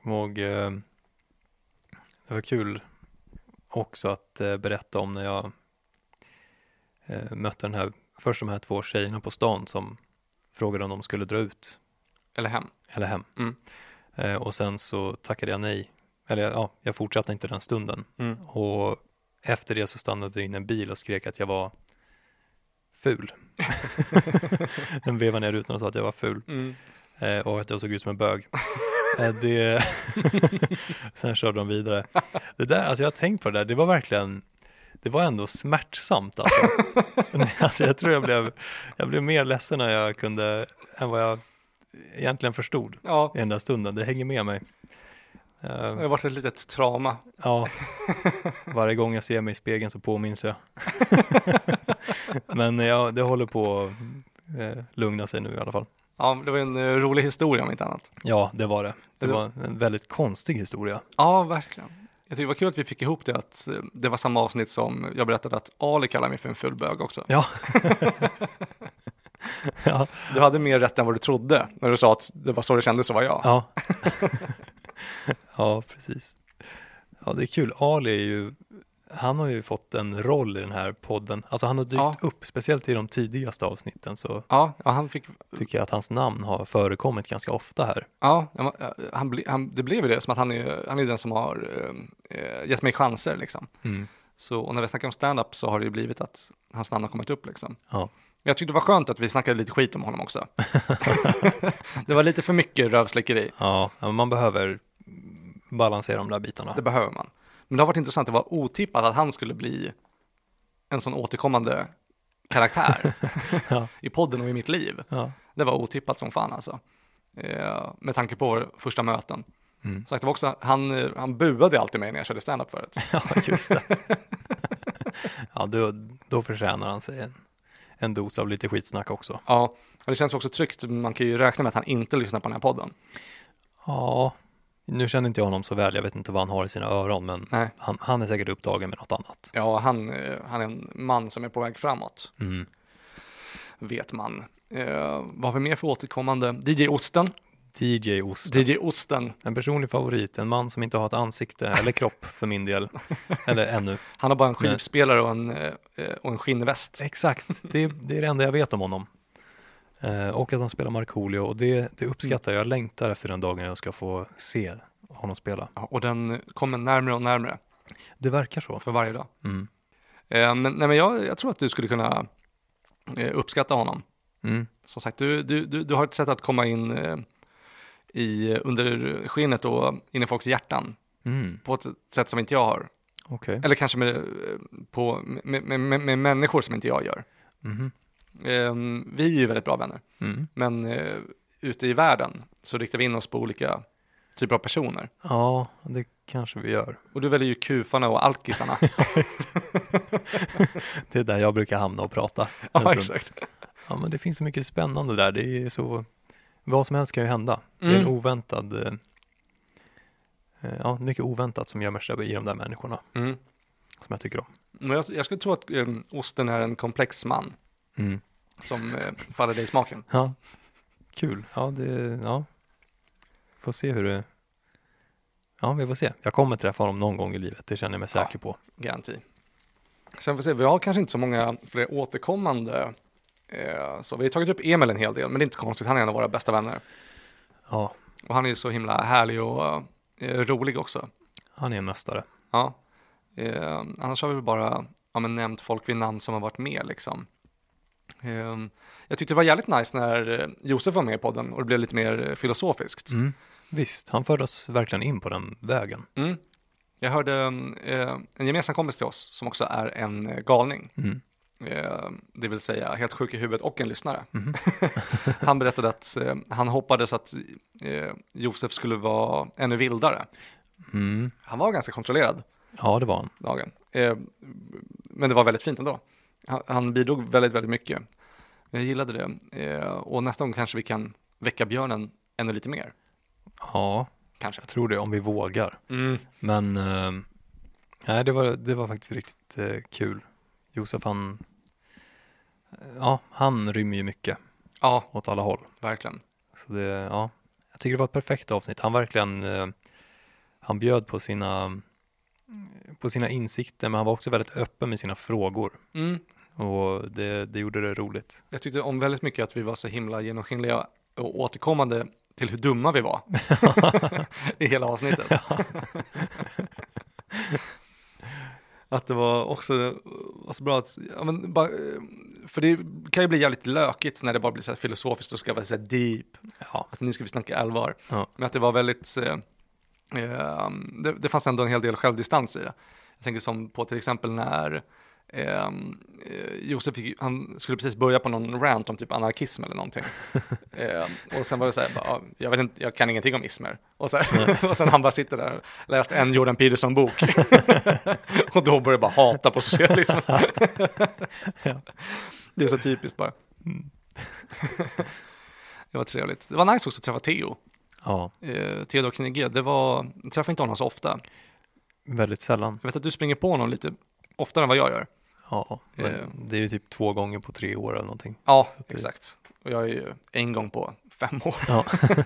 Och, eh, det var kul också att eh, berätta om när jag eh, mötte den här, först de här två tjejerna på stan som frågade om de skulle dra ut Eller hem. eller hem. Mm. Eh, och sen så tackade jag nej. Eller ja, jag fortsatte inte den stunden. Mm. Och efter det så stannade det in en bil och skrek att jag var ful. (laughs) (laughs) Den vevade ner rutan och sa att jag var ful Mm. eh, och att jag såg ut som en bög. (laughs) Eh, det... (laughs) Sen körde de vidare. Det där, alltså jag har tänkt på det där, det var verkligen, det var ändå smärtsamt alltså. (laughs) alltså jag tror jag blev, jag blev mer ledsen när jag kunde, än vad jag egentligen förstod Ja, i den där stunden. Det hänger med mig. det Eh, har varit ett litet trauma. Ja, varje gång jag ser mig i spegeln så påminns jag. (laughs) Men ja, det håller på att eh, lugna sig nu i alla fall. Ja, det var en eh, rolig historia om inte annat. Ja, det var det. Det var en väldigt konstig historia. Ja, verkligen. Jag tycker det var kul att vi fick ihop det, att eh, det var samma avsnitt som jag berättade att Ali kallar mig för en full bög också. Ja. (laughs) ja, Du hade mer rätt än vad du trodde när du sa att det var så det kändes att vara jag. ja. (laughs) ja, precis. Ja, det är kul. Ali är ju, han har ju fått en roll i den här podden. Alltså han har dykt Ja. upp, speciellt i de tidigaste avsnitten så Ja, ja, han fick, tycker jag att hans namn har förekommit ganska ofta här. ja, han, ble, han, det blev ju det, som att han är, han är den som har eh, gett mig chanser liksom. Mm. Så, och när vi snackar om stand-up så har det ju blivit att hans namn har kommit upp liksom. Ja. Jag tyckte det var skönt att vi snackade lite skit om honom också. (laughs) det var lite för mycket rövslickeri, Ja, man behöver balansera de där bitarna. det behöver man. Men det har varit intressant, det var otippat att han skulle bli en sån återkommande karaktär (laughs) Ja. i podden och i mitt liv. Ja. Det var otippat som fan alltså. Eh, med tanke på våra första möten. Mm. Så det var också, han, han buade alltid mig när jag körde stand-up förut. (laughs) ja, just det. (laughs) ja, då, då förtjänar han sig en, en dos av lite skitsnack också. Ja, och det känns också tryggt. Man kan ju räkna med att han inte lyssnar på den här podden. Ja, nu känner inte jag honom så väl. Jag vet inte vad han har i sina öron, men han, han är säkert upptagen med något annat. Ja, han, eh, han är en man som är på väg framåt, Mm. vet man. Eh, vad har vi mer för återkommande? DJ Osten. DJ Ost, DJ Osten, en personlig favorit, en man som inte har ett ansikte eller kropp för min del. (laughs) Eller ännu. han har bara en skivspelare och en, eh, och en skinnväst. Exakt, det är, det är det enda jag vet om honom. Eh, och att han spelar Markoolio och det, det uppskattar jag. Jag längtar efter den dagen jag ska få se honom spela. Ja, och den kommer närmare och närmare. Det verkar så. för varje dag. Mm. Eh, men, nej, men jag, jag tror att du skulle kunna eh, uppskatta honom. Mm. Som sagt, du, du, du, du har ett sätt att komma in eh, i, under skinnet och in i folks hjärtan Mm. på ett sätt som inte jag har. Okej. Eller kanske med, eh, på, med, med, med, människor som inte jag gör. Mhm. Eh, vi är ju väldigt bra vänner, Mm. men eh, ute i världen så riktar vi in oss på olika typer av personer. Ja, det kanske vi gör. Och du väljer ju kufarna och alkisarna. (laughs) Det är där jag brukar hamna och prata. ja, exakt. Ja, men det finns så mycket spännande där. Det är så, vad som helst kan ju hända. Det är en Mm. oväntad, eh, eh, ja, mycket oväntat som gömmer sig i de där människorna Mm. som jag tycker om. Men jag, jag skulle tro att eh, osten är en komplex man Mm. som eh, faller dig i smaken. Ja, kul. Ja, det, ja. Får se hur det, ja, vi får se. Jag kommer träffa honom någon gång i livet, det känner jag mig Ja. säker på. Garanti. Sen får vi se, vi har kanske inte så många fler återkommande. Eh, så vi har tagit upp Emil en hel del, men det är inte konstigt, han är en av våra bästa vänner. Ja, Och han är ju så himla härlig och eh, rolig också. han är en mästare. Ja. Eh, annars har vi bara ja, men nämnt folk vid namn som har varit med liksom. Eh, jag tyckte det var jävligt nice när eh, Josef var med i podden och det blev lite mer eh, filosofiskt. Mm. Visst, han förde oss verkligen in på den vägen. Mm. Jag hörde eh, en gemensam kompis till oss som också är en galning. Mm. Eh, det vill säga helt sjuk i huvudet och en lyssnare. Mhm. (laughs) han berättade att han hoppades att Josef skulle vara ännu vildare. Mm. Han var ganska kontrollerad Ja, det var han. dagen. Eh, men det var väldigt fint ändå. Han, han bidrog väldigt, väldigt mycket. Jag gillade det. Eh, och nästa gång kanske vi kan väcka björnen ännu lite mer. Ja, Kanske. jag tror det om vi vågar. Mm. Men eh, nej, det var, det var faktiskt riktigt eh, kul. Josef han, ja, han rymmer ju mycket Ja, åt alla håll. verkligen. Så det, ja, jag tycker det var ett perfekt avsnitt. Han verkligen, eh, han bjöd på sina, på sina insikter, men han var också väldigt öppen med sina frågor. Mm. Och det, det gjorde det roligt. Jag tyckte om väldigt mycket att vi var så himla genomskinliga och återkommande till hur dumma vi var (laughs) i hela avsnittet. (laughs) att det var också var så bra att, ja, men bara, eh, för det kan ju bli jävligt lökigt när det bara blir så här filosofiskt och ska vara så här deep, Ja, att nu ska vi snacka allvar. Ja. Men att det var väldigt, eh, eh, det, det fanns ändå en hel del självdistans i det. Jag tänker som på till exempel när eh, Josef fick, han skulle precis börja på någon rant om typ anarkism eller någonting. (laughs) eh, och sen var det så här, bara, ja, jag, vet inte, jag kan ingenting om ismer. Och, så här, (laughs) och sen han bara sitter där och läst en Jordan Peterson-bok. (laughs) och då börjar bara hata på socialism. Ja. Det är så typiskt bara. Mm. det var trevligt. Det var nice också att träffa Theo. ja, Eh, Theodor Knigge, det var, jag träffar inte honom så ofta. väldigt sällan. Jag vet att du springer på honom lite oftare än vad jag gör. Ja, men Eh. det är ju typ två gånger på tre år eller någonting. Ja, exakt. Och jag är ju en gång på fem år. Ja. (laughs)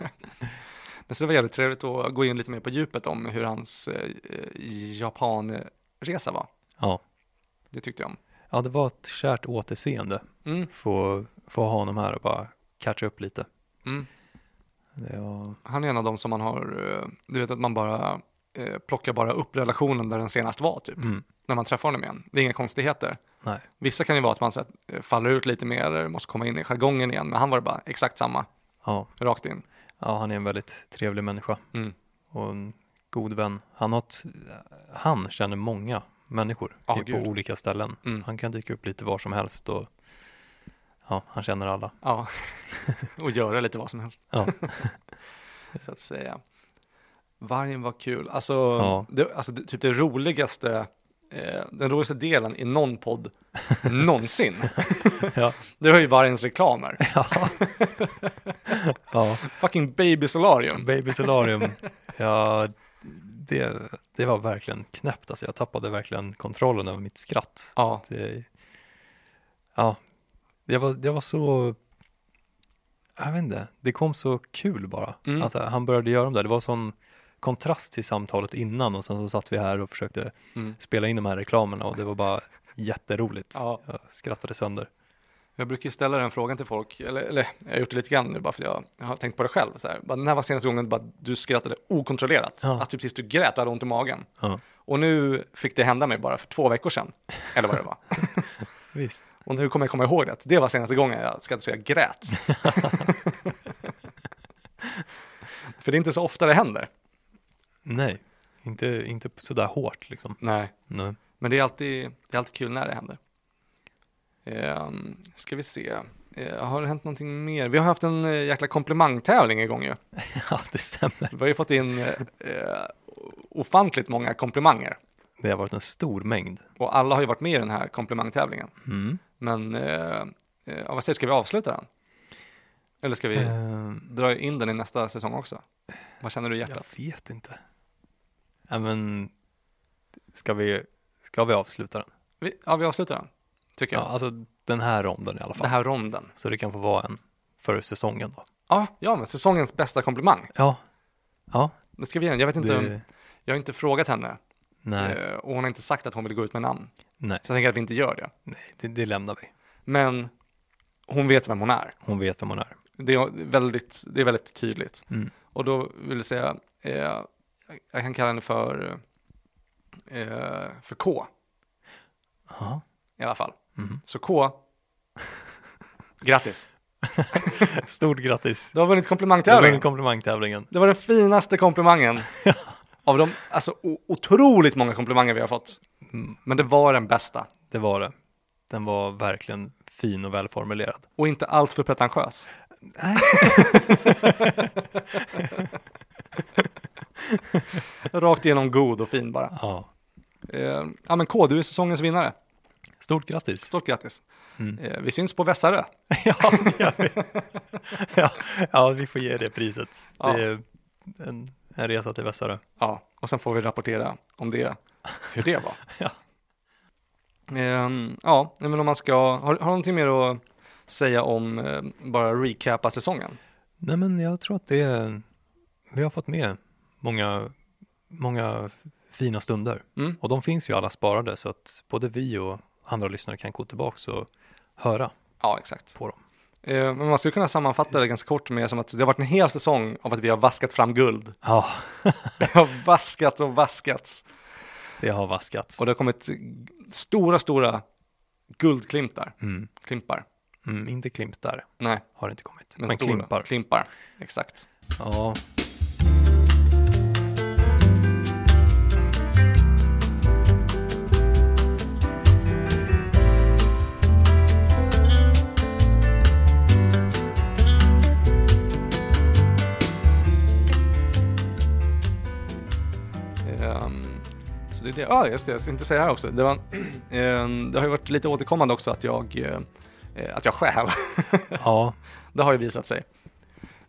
Men så det var jävligt trevligt att gå in lite mer på djupet om hur hans eh, Japanresa var. Ja. Det tyckte jag om. ja, det var ett kärt återseende. Mm, Få, få ha honom här och bara catcha upp lite. mm. Var, Han är en av dem som man har, eh, du vet att man bara eh, plockar bara upp relationen där den senast var typ. mm, När man träffar honom igen. Det är inga konstigheter. nej, Vissa kan ju vara att man så, här, eh, faller ut lite mer, måste komma in i jargongen igen. Men han var det bara exakt samma, ja, rakt in. ja, han är en väldigt trevlig människa Mm. och en god vän. Han har ett, han känner många människor i- på gud. olika ställen. Mm. Han kan dyka upp lite var som helst och ja, han känner alla. Ja, (laughs) och göra lite vad som helst. Ja. (laughs) så att säga. Vargen var kul. Alltså, Ja. det, alltså det, typ det roligaste, eh, den roligaste delen i någon podd (laughs) någonsin. Ja. Det var ju vargens reklamer. (laughs) Ja. ja, Fucking baby solarium. Baby Solarium. (laughs) Ja, det, det var verkligen knäppt alltså. Jag tappade verkligen kontrollen över mitt skratt. Ja, Det, ja, det var, det var så, jag vet inte, det kom så kul bara. Mm. Att han började göra de där, det var sån kontrast till samtalet innan och sen så satt vi här och försökte mm. spela in de här reklamerna och det var bara jätteroligt. Ja. Jag skrattade sönder. Jag brukar ställa den frågan till folk, eller, eller jag har gjort det lite grann nu bara för att jag, jag har tänkt på det själv. Så här. Bara, när var senaste gången bara, du skrattade okontrollerat? Ja. Alltså typ tills du grät och hade ont i magen. Ja, Och nu fick det hända mig bara för två veckor sedan, eller vad det var. (laughs) visst. Och nu kommer jag komma ihåg det, att det var senaste gången jag skrattade så jag grät. (laughs) för det är inte så ofta det händer. Nej, inte, inte sådär hårt liksom. Nej. Nej. Men det är alltid, det är alltid kul när det händer. Um, ska vi se. Eh, har det hänt någonting mer? Vi har haft en uh, jäkla komplimangtävling igång ju. (laughs) Ja, det stämmer. Vi har ju fått in uh, ofantligt många komplimanger. Det har varit en stor mängd. Och alla har ju varit med i den här komplimangtävlingen. Mm. Men, uh, uh, vad säger du, ska vi avsluta den? Eller ska vi Ehm, dra in den i nästa säsong också? Vad känner du i hjärtat? jag vet inte. Ja, men ska vi, ska vi avsluta den? Vi, ja, vi avslutar den, tycker Ja, jag. alltså den här ronden i alla fall. Den här ronden. Så det kan få vara en för säsongen då. Ja, ja, men säsongens bästa komplimang. Ja, ja, Nu ska vi ge den. Jag vet inte, det, jag har inte frågat henne. nej, Eh, och hon har inte sagt att hon vill gå ut med namn. nej, Så jag tänker att vi inte gör det. nej, det, det lämnar vi. Men hon vet vem hon är. Hon vet vem hon är. Det är väldigt, det är väldigt tydligt. Mm. Och då vill jag säga, eh, jag kan kalla henne för, eh, för K Ja, i alla fall. mhm. Så K, (laughs) grattis. (laughs) Stort grattis. Du har vunnit Det var komplimangtävlingen. en komplimangtävlingen. Det var den finaste komplimangen (laughs) av de alltså, otroligt många komplimanger vi har fått. Mm, Men det var den bästa. Det var det. Den var verkligen fin och välformulerad. Och inte allt för pretentiös. Nej. (laughs) Rakt igenom god och fin bara. Ja, Eh, ja men K, du är säsongens vinnare. stort grattis. Stort grattis. Mm. Eh, vi syns på Vässarö. (laughs) ja, ja, ja, ja, vi får ge det priset. Ja. Det är en, en resa till Vässarö. Ja, och sen får vi rapportera om det, hur det var. (laughs) Ja. Ehm, ja, men om man ska, har, har du någonting mer att säga om, eh, bara recapa säsongen? Nej, men jag tror att det vi har fått med många, många fina stunder. Mm. Och de finns ju alla sparade så att både vi och andra lyssnare kan gå tillbaka och höra Ja, exakt. på dem. Eh, men man skulle kunna sammanfatta det ganska kort med som att det har varit en hel säsong av att vi har vaskat fram guld. Ja, (laughs) Vi har vaskat och vaskats. det har vaskats. Och det har kommit stora, stora guldklimpar. Mm. Klimpar. Mm, inte klimpar Nej, har det inte kommit, men, men, klimpar. klimpar. Exakt. Ja, så det är det. Ja, just det. Jag ska inte säga det här också. Det, var, (clears throat) det har ju varit lite återkommande också att jag, eh, att jag stjäl. (laughs) ja, Det har ju visat sig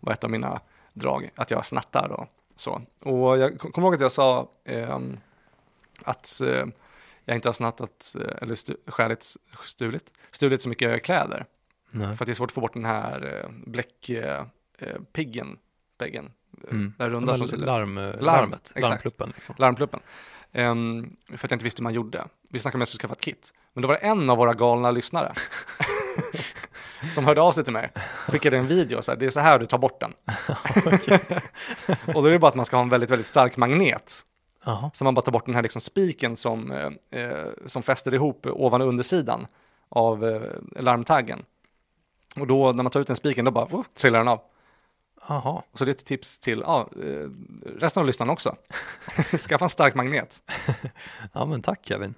vara ett av mina drag, att jag snattar och så. Och jag kom- kommer ihåg att jag sa ehm, att eh, jag inte har snattat eh, eller stu, stjälit, stulit, stulit så mycket kläder. nej. För att det är svårt att få bort den här eh, bläckpiggen, eh, piggen, peggen, eh, Mm. den runda som sitter. larm, larmet, exakt. larmpluppen liksom. larmpluppen. Ehm, för att jag inte visste hur man gjorde. Vi snackade om att jag skulle skaffa ett kit. Men då var det en av våra galna lyssnare (laughs) som hörde av sig till mig. Skickade en video, så här, det är så här du tar bort den. (laughs) och då är det bara att man ska ha en väldigt, väldigt stark magnet. Jaha, Så man bara tar bort den här liksom spiken som, eh, eh, som fäster ihop ovan och undersidan av eh, larmtaggen. Och då när man tar ut den spiken, då bara oh, trillar den av. jaha, Så det är ett tips till ja, eh, resten av lyssnarna också. (laughs) Skaffa en stark magnet. (laughs) ja men tack Kevin.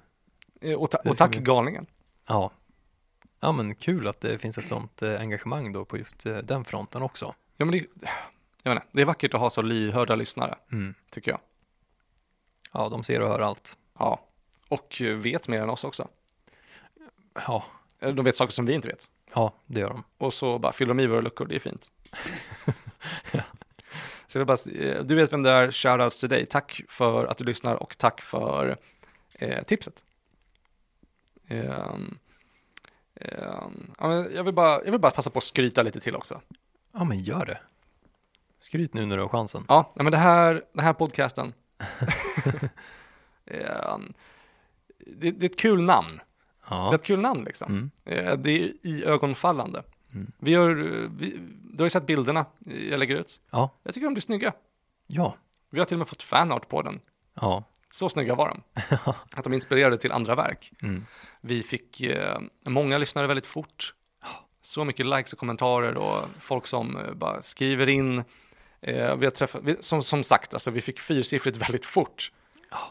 Eh, Och, ta- och tack vi- galningen. Ja. ja, men kul att det finns ett sånt eh, engagemang då på just den fronten också. Ja, men det, jag inte, det är vackert att ha så lyhörda lyssnare, Mm. tycker jag. Ja, de ser och hör allt. Ja, och vet mer än oss också. Ja, De vet saker som vi inte vet. ja, det gör de. Och så bara fyller de i våra luckor, det är fint. (laughs) (laughs) Så jag vill bara, eh, du vet vem det är, shoutouts till dig. Tack för att du lyssnar och tack för eh, tipset. Ja, men jag, vill bara, jag vill bara passa på att skryta lite till också. Ja, men gör det. Skryt nu när du har chansen. Ja, men det här, den här podcasten, (laughs) ehm, det, det är ett kul namn. Ja. Det är ett kul namn liksom. Mm. Eh, Det är i ögonfallande. Mm. Vi gör, eh, vi, du har ju sett bilderna jag lägger ut. Ja. Jag tycker de blir snygga. Ja. Vi har till och med fått fanart på den. Ja. Så snygga var de. (laughs) Att de inspirerade till andra verk. Mm. Vi fick eh, många lyssnare väldigt fort. Så mycket likes och kommentarer och folk som eh, bara skriver in. Eh, vi har träffat, vi, som, som sagt, alltså, vi fick fyrsiffrigt (laughs) väldigt fort.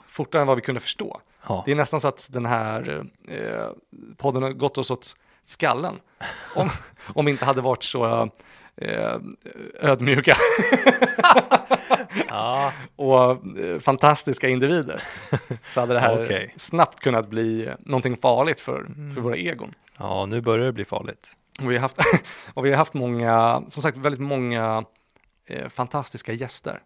Fortare än vad vi kunde förstå. Det är nästan så att den här eh, podden har gått oss åt skallen. Om, (laughs) om inte hade varit så eh, ödmjuka ja. (laughs) och eh, fantastiska individer. Så hade det här Okej. snabbt kunnat bli någonting farligt för, för våra egon. Ja, nu börjar det bli farligt. Och vi har haft, (laughs) och vi har haft många, som sagt väldigt många eh, fantastiska gäster.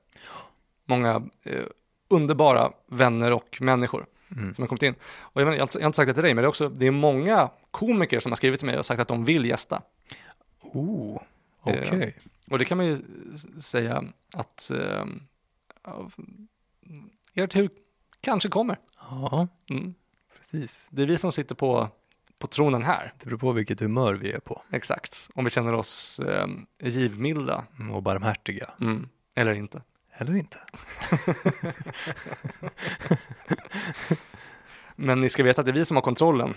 Många eh, underbara vänner och människor Mm. som har kommit in. Och jag, jag, har inte, sagt det till dig, men det är också det är många komiker som har skrivit till mig och sagt att de vill gästa. Oh, okej. Och det kan man ju säga att eh, er tur kanske kommer. Ja, Mm. precis. Det är vi som sitter på, på tronen här. Det beror på vilket humör vi är på. Exakt. Om vi känner oss eh, givmilda. Mm, Och barmhärtiga. Mm. Eller inte. Eller inte. (laughs) Men ni ska veta att det är vi som har kontrollen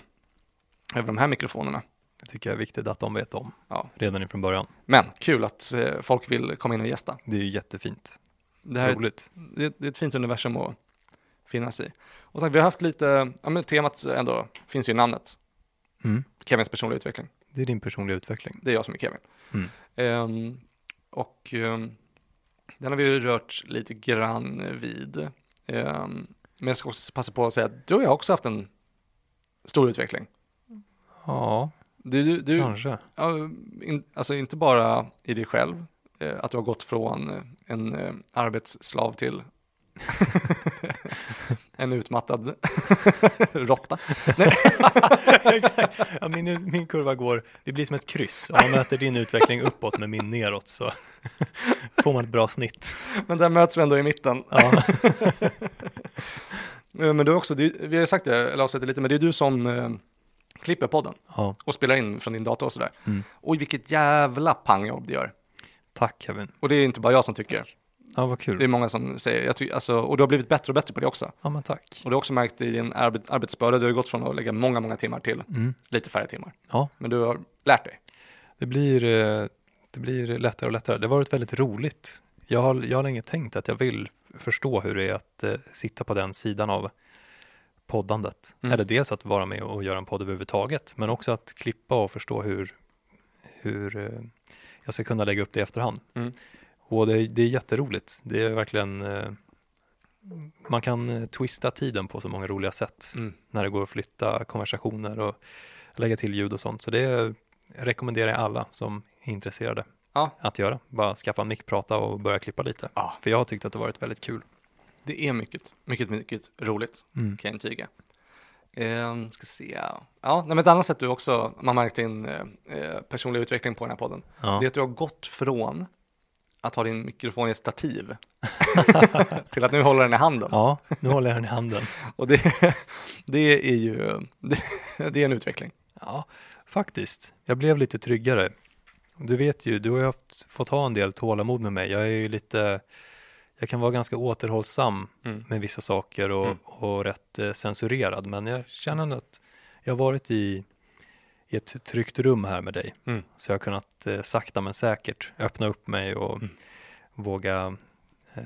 över de här mikrofonerna. Det tycker jag är viktigt att de vet om Ja. redan ifrån början. Men kul att eh, folk vill komma in och gästa. Det är ju jättefint. Det här är, Roligt. det, är ett fint universum att finnas i. Och så, vi har haft lite, ja men temat ändå finns ju i namnet. Mm. Kevins personliga utveckling. Det är din personliga utveckling. Det är jag som är Kevin. Mm. Ehm, och ehm, den har vi ju rört lite grann vid. Ehm, men jag ska också passa på att säga att du och jag har också haft en stor utveckling. Ja, Du, du, du kanske. alltså inte bara i dig själv, eh, att du har gått från en eh, arbetsslav till (laughs) en utmattad (laughs) råtta. (laughs) Exakt. Ja, min, min kurva går, det blir som ett kryss. Om man möter din utveckling uppåt med min neråt så (laughs) får man ett bra snitt. Men där möts vi ändå i mitten. Ja, Eh, Men du också, du, vi har sagt det, eller avslutat lite, men det är du som eh, klipper podden ja. och spelar in från din dator och sådär. Mm. Oj, vilket jävla pangjobb det gör. Tack Kevin. Och det är inte bara jag som tycker. Ja, vad Det är kul. många som säger, jag ty, alltså, och du har blivit bättre och bättre på det också. Ja, men tack. Och du har också märkt i din arbet, arbetsbörda, du har gått från att lägga många, många timmar till Mm. lite färre timmar. Ja, Men du har lärt dig. det blir, eh, det blir lättare och lättare. Det har varit väldigt roligt. Jag har, jag har länge tänkt att jag vill förstå hur det är att eh, sitta på den sidan av poddandet. Mm. Eller dels att vara med och göra en podd överhuvudtaget, men också att klippa och förstå hur, hur eh, jag ska kunna lägga upp det i efterhand. Mm. Och det, det är jätteroligt. Det är verkligen, eh, man kan eh, twista tiden på så många roliga sätt Mm. när det går att flytta konversationer och lägga till ljud och sånt. Så det rekommenderar jag alla som är intresserade Ja. att göra. Bara skaffa en mick, prata och börja klippa lite. Ja. För jag har tyckt att det varit väldigt kul. Det är mycket, mycket, mycket roligt, Mm. kan jag intyga. Eh, ska se. Ja, men ett annat sätt du också, man märkt din eh, eh, personliga utveckling på den här podden, Ja. det är att du har gått från att ha din mikrofon i ett stativ (laughs) till att nu hålla den i handen. ja, nu håller jag den i handen. (laughs) Och det, det är ju, det, det är en utveckling. Ja, faktiskt. Jag blev lite tryggare. Du vet ju, du har ju haft, fått ha en del tålamod med mig. Jag är ju lite, jag kan vara ganska återhållsam Mm. med vissa saker och, Mm. och rätt eh, censurerad. Men jag känner att jag har varit i, i ett tryggt rum här med dig. Mm. Så jag har kunnat eh, sakta men säkert öppna upp mig och Mm. våga eh,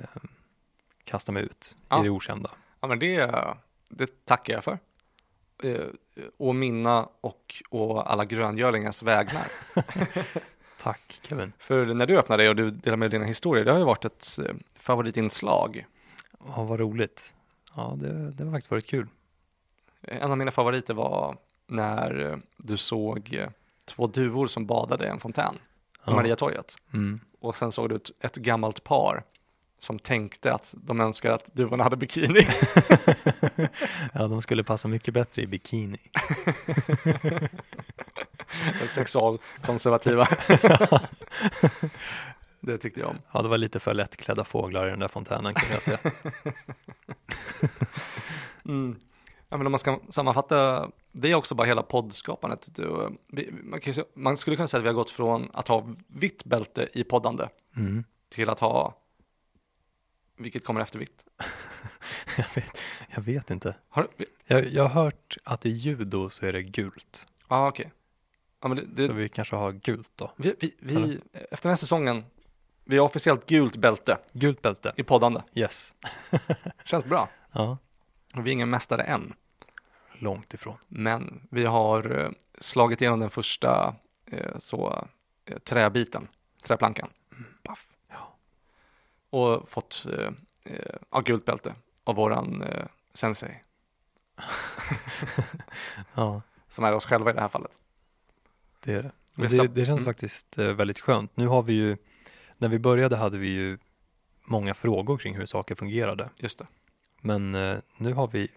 kasta mig ut Ja. i det okända. Ja, men det, det tackar jag för. Eh, och mina och, och alla gröngölingars vägnar. (laughs) Tack Kevin. För när du öppnar dig och du delar med dina historier, det har ju varit ett eh, favoritinslag. Ja, vad roligt. Ja, det, det har faktiskt varit kul. En av mina favoriter var när eh, du såg eh, två duvor som badade i en fontän på Ja. Mariatorget. Mm. Och sen såg du ett, ett gammalt par som tänkte att de önskar att duvorna hade bikini. (laughs) Ja, de skulle passa mycket bättre i bikini. (laughs) Sexualkonservativa. (laughs) det tyckte jag om. Ja, det var lite för lättklädda fåglar i den där fontänen kan jag säga. Mm. Ja, men om man ska sammanfatta, det är också bara hela poddskapandet. Man, kan ju man skulle kunna säga att vi har gått från att ha vitt bälte i poddande Mm. till att ha, vilket kommer efter vitt. (laughs) Jag, vet, jag vet inte. Har, Jag, jag har hört att i judo så är det gult. ja, okej. Ja, men det, det, Så vi kanske har gult då. vi, vi, vi, efter den här säsongen, vi har officiellt gult bälte Gult bälte. i poddande. Yes. (laughs) Känns bra. Ja, Vi är ingen mästare än, långt ifrån. men vi har eh, slagit igenom den första eh, så, eh, träbiten, träplankan. Paff. Ja. Och fått ja, gult bälte av våran sensei, (laughs) Ja, som är oss själva i det här fallet. det är det. Det, känns Mm. faktiskt väldigt skönt. Nu har vi ju, när vi började hade vi ju många frågor kring hur saker fungerade. Just det. Men nu har vi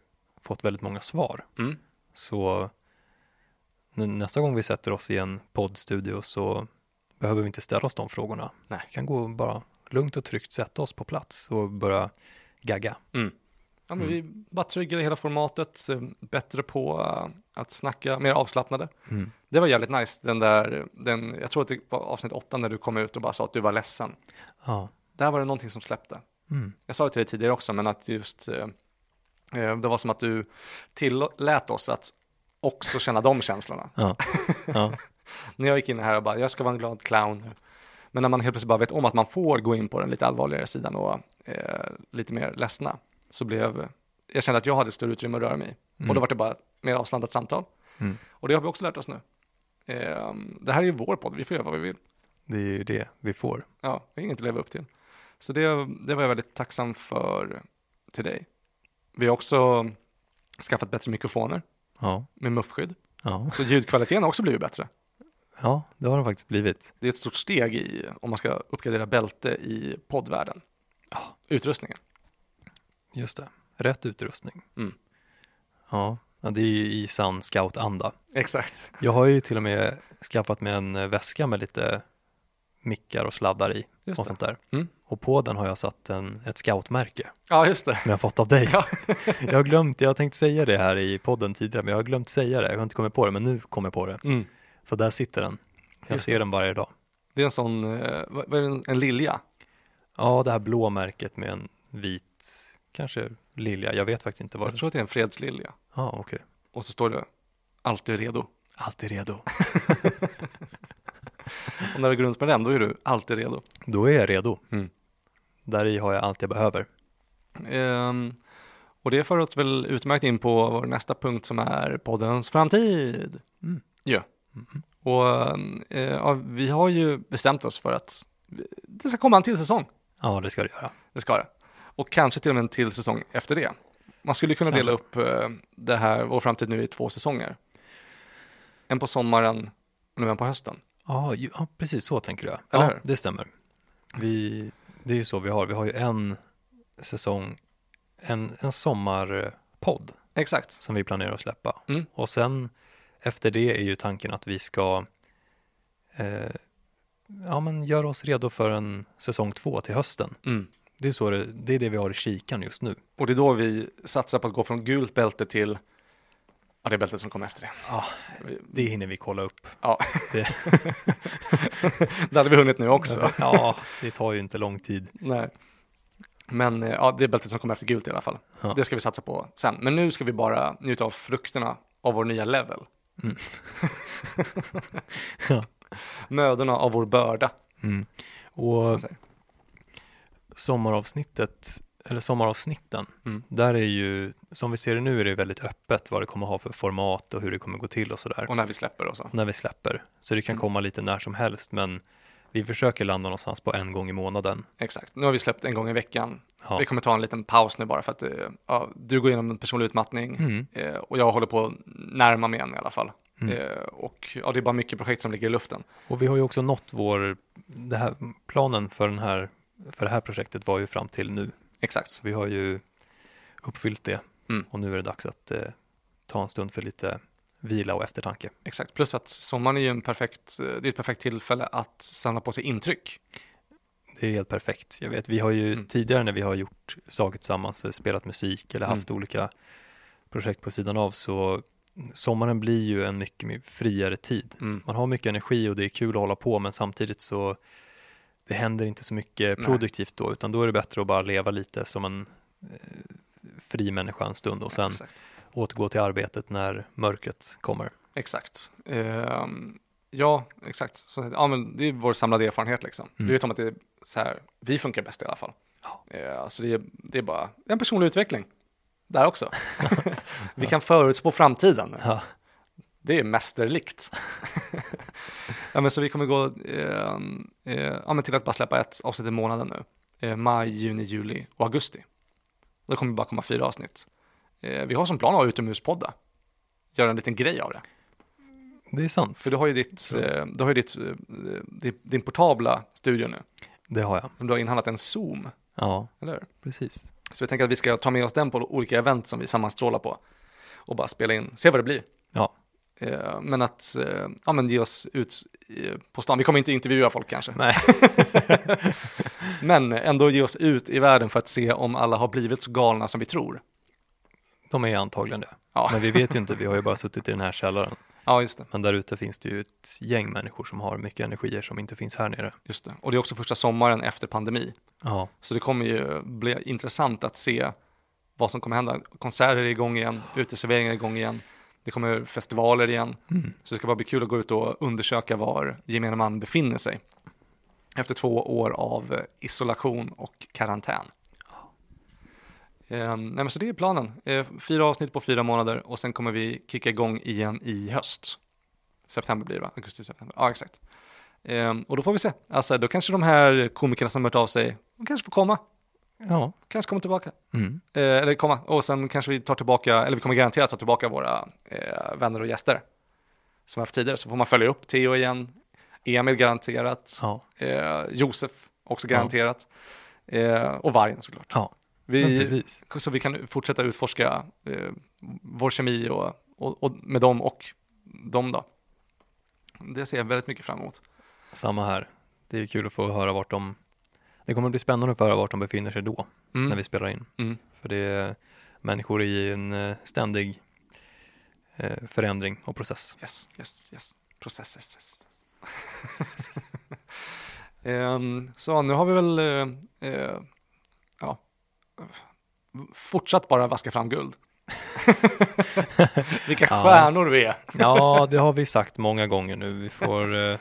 fått väldigt många svar. Mm. Så nästa gång vi sätter oss i en poddstudio så behöver vi inte ställa oss de frågorna. Nej. Vi kan gå bara lugnt och tryggt sätta oss på plats och börja gagga. Ja, men Mm. Vi bara tryggare hela formatet, bättre på eh, att snacka, mer avslappnade. Det var jävligt nice, den där, den, jag tror att det var avsnitt åtta när du kom ut och bara sa att du var ledsen. Ja. Där var det någonting som släppte. Mm. Jag sa det till dig tidigare också, men att just, eh, det var som att du tillät oss att också känna de känslorna. Ja. ja. (laughs) När jag gick in här och bara, jag ska vara en glad clown. Men när man helt plötsligt bara vet om att man får gå in på den lite allvarligare sidan och eh, lite mer ledsna, så blev, jag kände att jag hade större utrymme att röra mig. Mm. Och då var det bara ett mer avslandat samtal. Mm. Och det har vi också lärt oss nu. Eh, det här är ju vår podd, vi får göra vad vi vill. Det är ju det vi får. Ja, det är inget att leva upp till. Så det, det var jag väldigt tacksam för till dig. Vi har också skaffat bättre mikrofoner Ja. med muffskydd. Ja. Så ljudkvaliteten har också blivit bättre. ja, det har det faktiskt blivit. Det är ett stort steg i om man ska uppgradera bälte i poddvärlden. Ja. Utrustningen. Just det. Rätt utrustning. Mm. Ja, det är ju i sann scoutanda. Exakt. Jag har ju till och med skaffat mig en väska med lite mickar och sladdar i Just och det. sånt där. Mm. Och på den har jag satt en, ett scoutmärke Ja, just det. som jag har fått av dig. Ja. (laughs) jag har glömt, jag har tänkt säga det här i podden tidigare, men jag har glömt säga det. Jag har inte kommit på det, men nu kommer jag på det. Mm. Så där sitter den. Jag Just ser den varje dag. Det är en sån, eh, vad är det, en lilja? Ja, det här blå märket med en vit, kanske lilja, jag vet faktiskt inte vad Jag det tror att det är en fredslilja. Ja, okej. Och så står det alltid redo. Alltid redo. (laughs) (laughs) Och när du går runt med den, då är du alltid redo. Då är jag redo. Mm. Där i har jag allt jag behöver. Ehm, och det för oss väl utmärkt in på vår nästa punkt som är poddens framtid. Mm. Ja. Mhm. Och eh, ja, vi har ju bestämt oss för att det ska komma en till säsong. Ja, det ska det göra. Det ska det. Och kanske till och med en till säsong efter det. Man skulle kunna dela upp eh, det här, vår framtid nu i två säsonger. En på sommaren och nu en på hösten. Ja, ja precis så tänker jag. Eller ja, det stämmer. Vi, det är ju så vi har. Vi har ju en säsong, en, en sommarpodd Exakt. som vi planerar att släppa. Mm. Och sen efter det är ju tanken att vi ska eh, ja, men göra oss redo för en säsong två till hösten. Mm. Det är, så det, det är det vi har i kikan just nu. Och det är då vi satsar på att gå från gult bälte till ja, det bältet som kommer efter det. Ja, det hinner vi kolla upp. Ja, Det, (laughs) det hade vi hunnit nu också. (laughs) ja, det tar ju inte lång tid. Nej. Men eh, ja, det är bältet som kommer efter gult i alla fall. Ja. Det ska vi satsa på sen. Men nu ska vi bara njuta av frukterna av vår nya level. Mm. (laughs) Ja. Mödorna av vår börda. Mm. Och sommaravsnittet, eller sommaravsnitten, Mm. där är ju, som vi ser det nu är det väldigt öppet vad det kommer ha för format och hur det kommer gå till och sådär. Och när vi släpper och så. När vi släpper. Så det kan Mm. komma lite när som helst, men vi försöker landa någonstans på en gång i månaden. Exakt. Nu har vi släppt en gång i veckan. Ja. Vi kommer ta en liten paus nu bara för att eh, ja, du går igenom en personlig utmattning Mm. eh, och jag håller på att närma mig en i alla fall. Mm. Eh, och ja, det är bara mycket projekt som ligger i luften. Och vi har ju också nått vår, det här, planen för, den här, för det här projektet var ju fram till nu. Exakt. Så vi har ju uppfyllt det Mm. och nu är det dags att eh, ta en stund för lite vila och eftertanke. Exakt. Plus att sommaren är ju en perfekt, eh, det är ett perfekt tillfälle att samla på sig intryck. Det är helt perfekt. Jag vet, vi har ju Mm. tidigare när vi har gjort saker tillsammans, eh, spelat musik eller Mm. haft olika projekt på sidan av så sommaren blir ju en mycket friare tid. Mm. Man har mycket energi och det är kul att hålla på men samtidigt så det händer inte så mycket Nej. produktivt då utan då är det bättre att bara leva lite som en eh, fri människa en stund och sen Exakt. återgå till arbetet när mörkret kommer. Exakt. Ehm, ja, exakt. Så, ja, men det är vår samlade erfarenhet liksom. Mm. Vi vet om att det är så här, vi funkar bäst i alla fall. Ja. Eh, så det är, det är bara en personlig utveckling. Där också. (laughs) (laughs) vi kan förutspå framtiden. Ja, Det är mästerligt. (laughs) ja, men så vi kommer gå eh, eh, ja, men till att bara släppa ett avsnitt i månaden nu. Eh, maj, juni, juli och augusti. Då kommer det bara komma fyra avsnitt. Eh, vi har som plan att ha utomhuspodda. Göra en liten grej av det. det är sant. För du har ju ditt, eh, du har ju ditt, eh, din, din portabla studio nu. Det har jag. Som du har inhandlat en Zoom, Ja, eller precis. Så vi tänker att vi ska ta med oss den på olika event som vi sammanstrålar på. Och bara spela in, se vad det blir. Ja, Men att eh, ja, men ge oss ut eh, på stan. Vi kommer inte intervjua folk kanske. nej. (laughs) Men ändå ge oss ut i världen för att se om alla har blivit så galna som vi tror. De är antagligen det. Ja, Men vi vet ju inte, vi har ju bara suttit i den här källaren. ja just det. Men där ute finns det ju ett gäng människor som har mycket energier som inte finns här nere. Just det. Och det är också första sommaren efter pandemi. Ja, Så det kommer ju bli intressant att se vad som kommer hända. Konserter är igång igen, uteserveringar är igång igen. Det kommer festivaler igen. mm. Så det ska bara bli kul att gå ut och undersöka var gemene man befinner sig. Efter två år av isolation och karantän. Eh, nej men så det är planen. Eh, fyra avsnitt på fyra månader och sen kommer vi kicka igång igen i höst. September blir det va? Augusti, september. Ja, exakt. Eh, och då får vi se. Alltså då kanske de här komikerna som hört av sig, de kanske får komma. Ja. Kanske kommer tillbaka. Mm. Eh, eller komma. Och sen kanske vi tar tillbaka, eller vi kommer garanterat ta tillbaka våra eh, vänner och gäster. Som haft tidigare. Så får man följa upp Theo igen. Emil garanterat. ja. Eh, Josef också garanterat. Eh, och Vargen såklart. ja. Vi, så vi kan fortsätta utforska eh, vår kemi och, och, och med dem och dem då. Det ser jag väldigt mycket fram emot. Samma här. Det är kul att få höra vart de Det kommer att bli spännande att höra vart de befinner sig då Mm. när vi spelar in. Mm. För det är människor i en eh, ständig eh, förändring och process. Yes, yes, yes. Process, yes, yes. (laughs) Ehm, så nu har vi väl, eh, eh, ja, fortsatt bara vaska fram guld. (laughs) Vilka (laughs) Ja. stjärnor vi är. Ja, det har vi sagt många gånger nu. Vi får eh,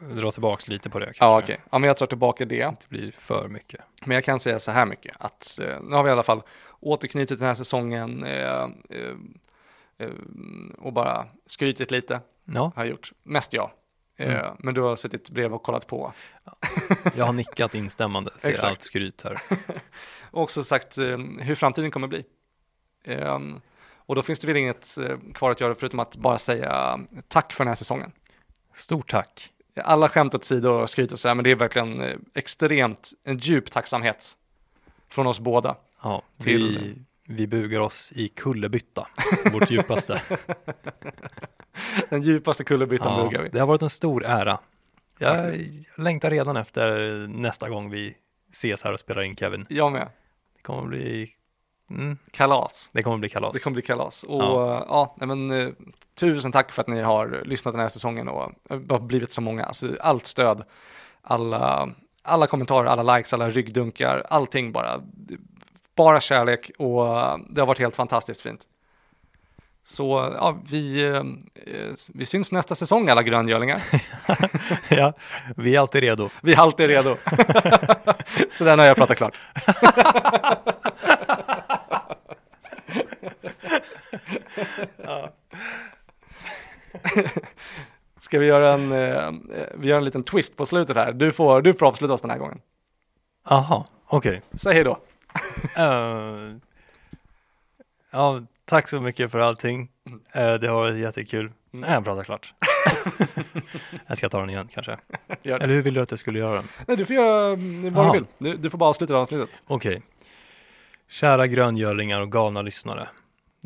dra tillbaks lite på det kanske. Ja, okej. Ja, men jag tar tillbaka Så det. det blir för mycket. Men jag kan säga så här mycket, att eh, nu har vi i alla fall återknutit den här säsongen eh, eh, eh, och bara skrytit lite, Ja, har jag gjort. Mest jag. Eh, Mm. Men du har suttit bredvid och kollat på. jag har nickat instämmande, säger Exakt. allt skryt här. (laughs) Och också sagt eh, hur framtiden kommer bli. Eh, och då finns det väl inget kvar att göra förutom att bara säga tack för den här säsongen. Stort tack. Alla skämt åt sidor och skryt och så här, men det är verkligen eh, extremt, en djup tacksamhet från oss båda. Ja, Till- vi, vi bugar oss i kullerbytta, vårt djupaste. (laughs) Den djupaste kullerbyttan bugar vi. det har varit en stor ära. Jag Faktiskt. längtar redan efter nästa gång vi ses här och spelar in Kevin. Jag med. Det kommer bli, mm, Kalas. det kommer bli kalas. Det kommer bli kalas. Och Ja. ja, men, eh, tusen tack för att ni har lyssnat den här säsongen och eh, har blivit så många. Alltså, allt stöd, alla, alla kommentarer, alla likes, alla ryggdunkar, allting bara. Bara kärlek och eh, det har varit helt fantastiskt fint. Så ja, vi, vi syns nästa säsong alla gröngölingar. (laughs) ja, vi är alltid redo. Vi är alltid redo. (laughs) (laughs) så där har jag pratat klart. Ska vi göra en, eh, eh, vi gör en liten twist på slutet här. Du får, du får avsluta oss den här gången. Aha, okej. Säg hej då. Eh, ja, tack så mycket för allting. Eh, det har varit jättekul. Nej, jag pratar klart. (laughs) jag ska ta den igen kanske. Eller hur vill du att jag skulle göra den? Nej, du får göra mm, vad Aha. du vill. Du, du får bara avsluta det här avsnittet. Okej. Kära gröngölingar och galna lyssnare.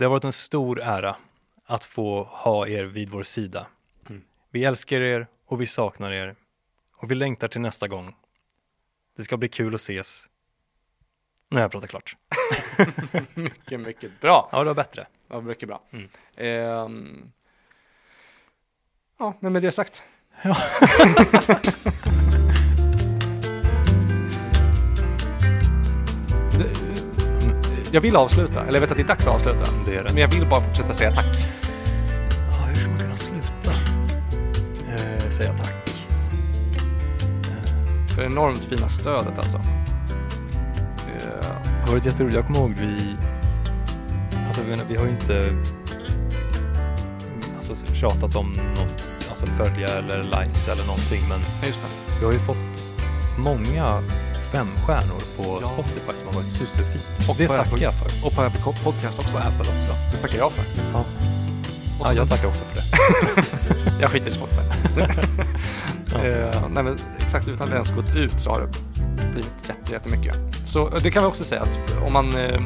Det har varit en stor ära att få ha er vid vår sida. Mm. Vi älskar er och vi saknar er. Och vi längtar till nästa gång. Det ska bli kul att ses. Nu har jag pratat klart. (laughs) mycket, mycket bra. Ja, det var bättre. Ja, mycket bra. Mm. Ehm, ja, men med det sagt. Ja. (laughs) Jag vill avsluta, eller jag vet att det är dags att avsluta. Det är det. Men jag vill bara fortsätta säga tack. Ja, hur ska man kunna sluta? Eh, säga tack. Eh, För enormt fina stödet alltså. Ehm, Det har varit jätteroligt. Jag kommer ihåg vi... Alltså vi, vi har ju inte alltså, tjatat om något, alltså följa eller likes eller någonting, men just det. vi har ju fått många femstjärnor på Ja. Spotify som har varit superfint. Och det tackar Apple. jag för. Och på Apple Podcast också. Apple också. Det tackar jag för. Ja. Ja, jag tackar också för det. (laughs) Jag skiter i Spotify. (laughs) Ja. Eh, nej, men exakt utan att det ens gått ut så har det blivit jätte, jättemycket. Så eh, det kan vi också säga att om man, eh, eh,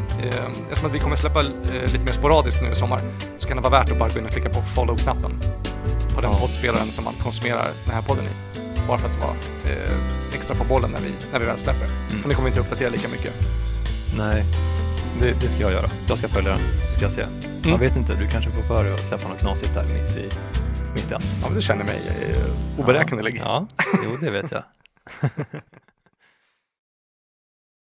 eftersom att vi kommer släppa eh, lite mer sporadiskt nu i sommar, så kan det vara värt att bara gå in och klicka på follow-knappen på den Ja. poddspelaren som man konsumerar den här podden i. Bara för att vara eh, extra på bollen när vi, när vi väl släpper. Mm. Och ni kommer inte uppdatera lika mycket. Nej, det, det ska jag göra. Jag ska följa den, så ska jag se. Jag vet inte, du kanske får för dig att släppa något knasigt där mitt i, mitt i allt. Ja, men du känner mig eh, oberäknelig. Ja, jo det vet jag. (laughs)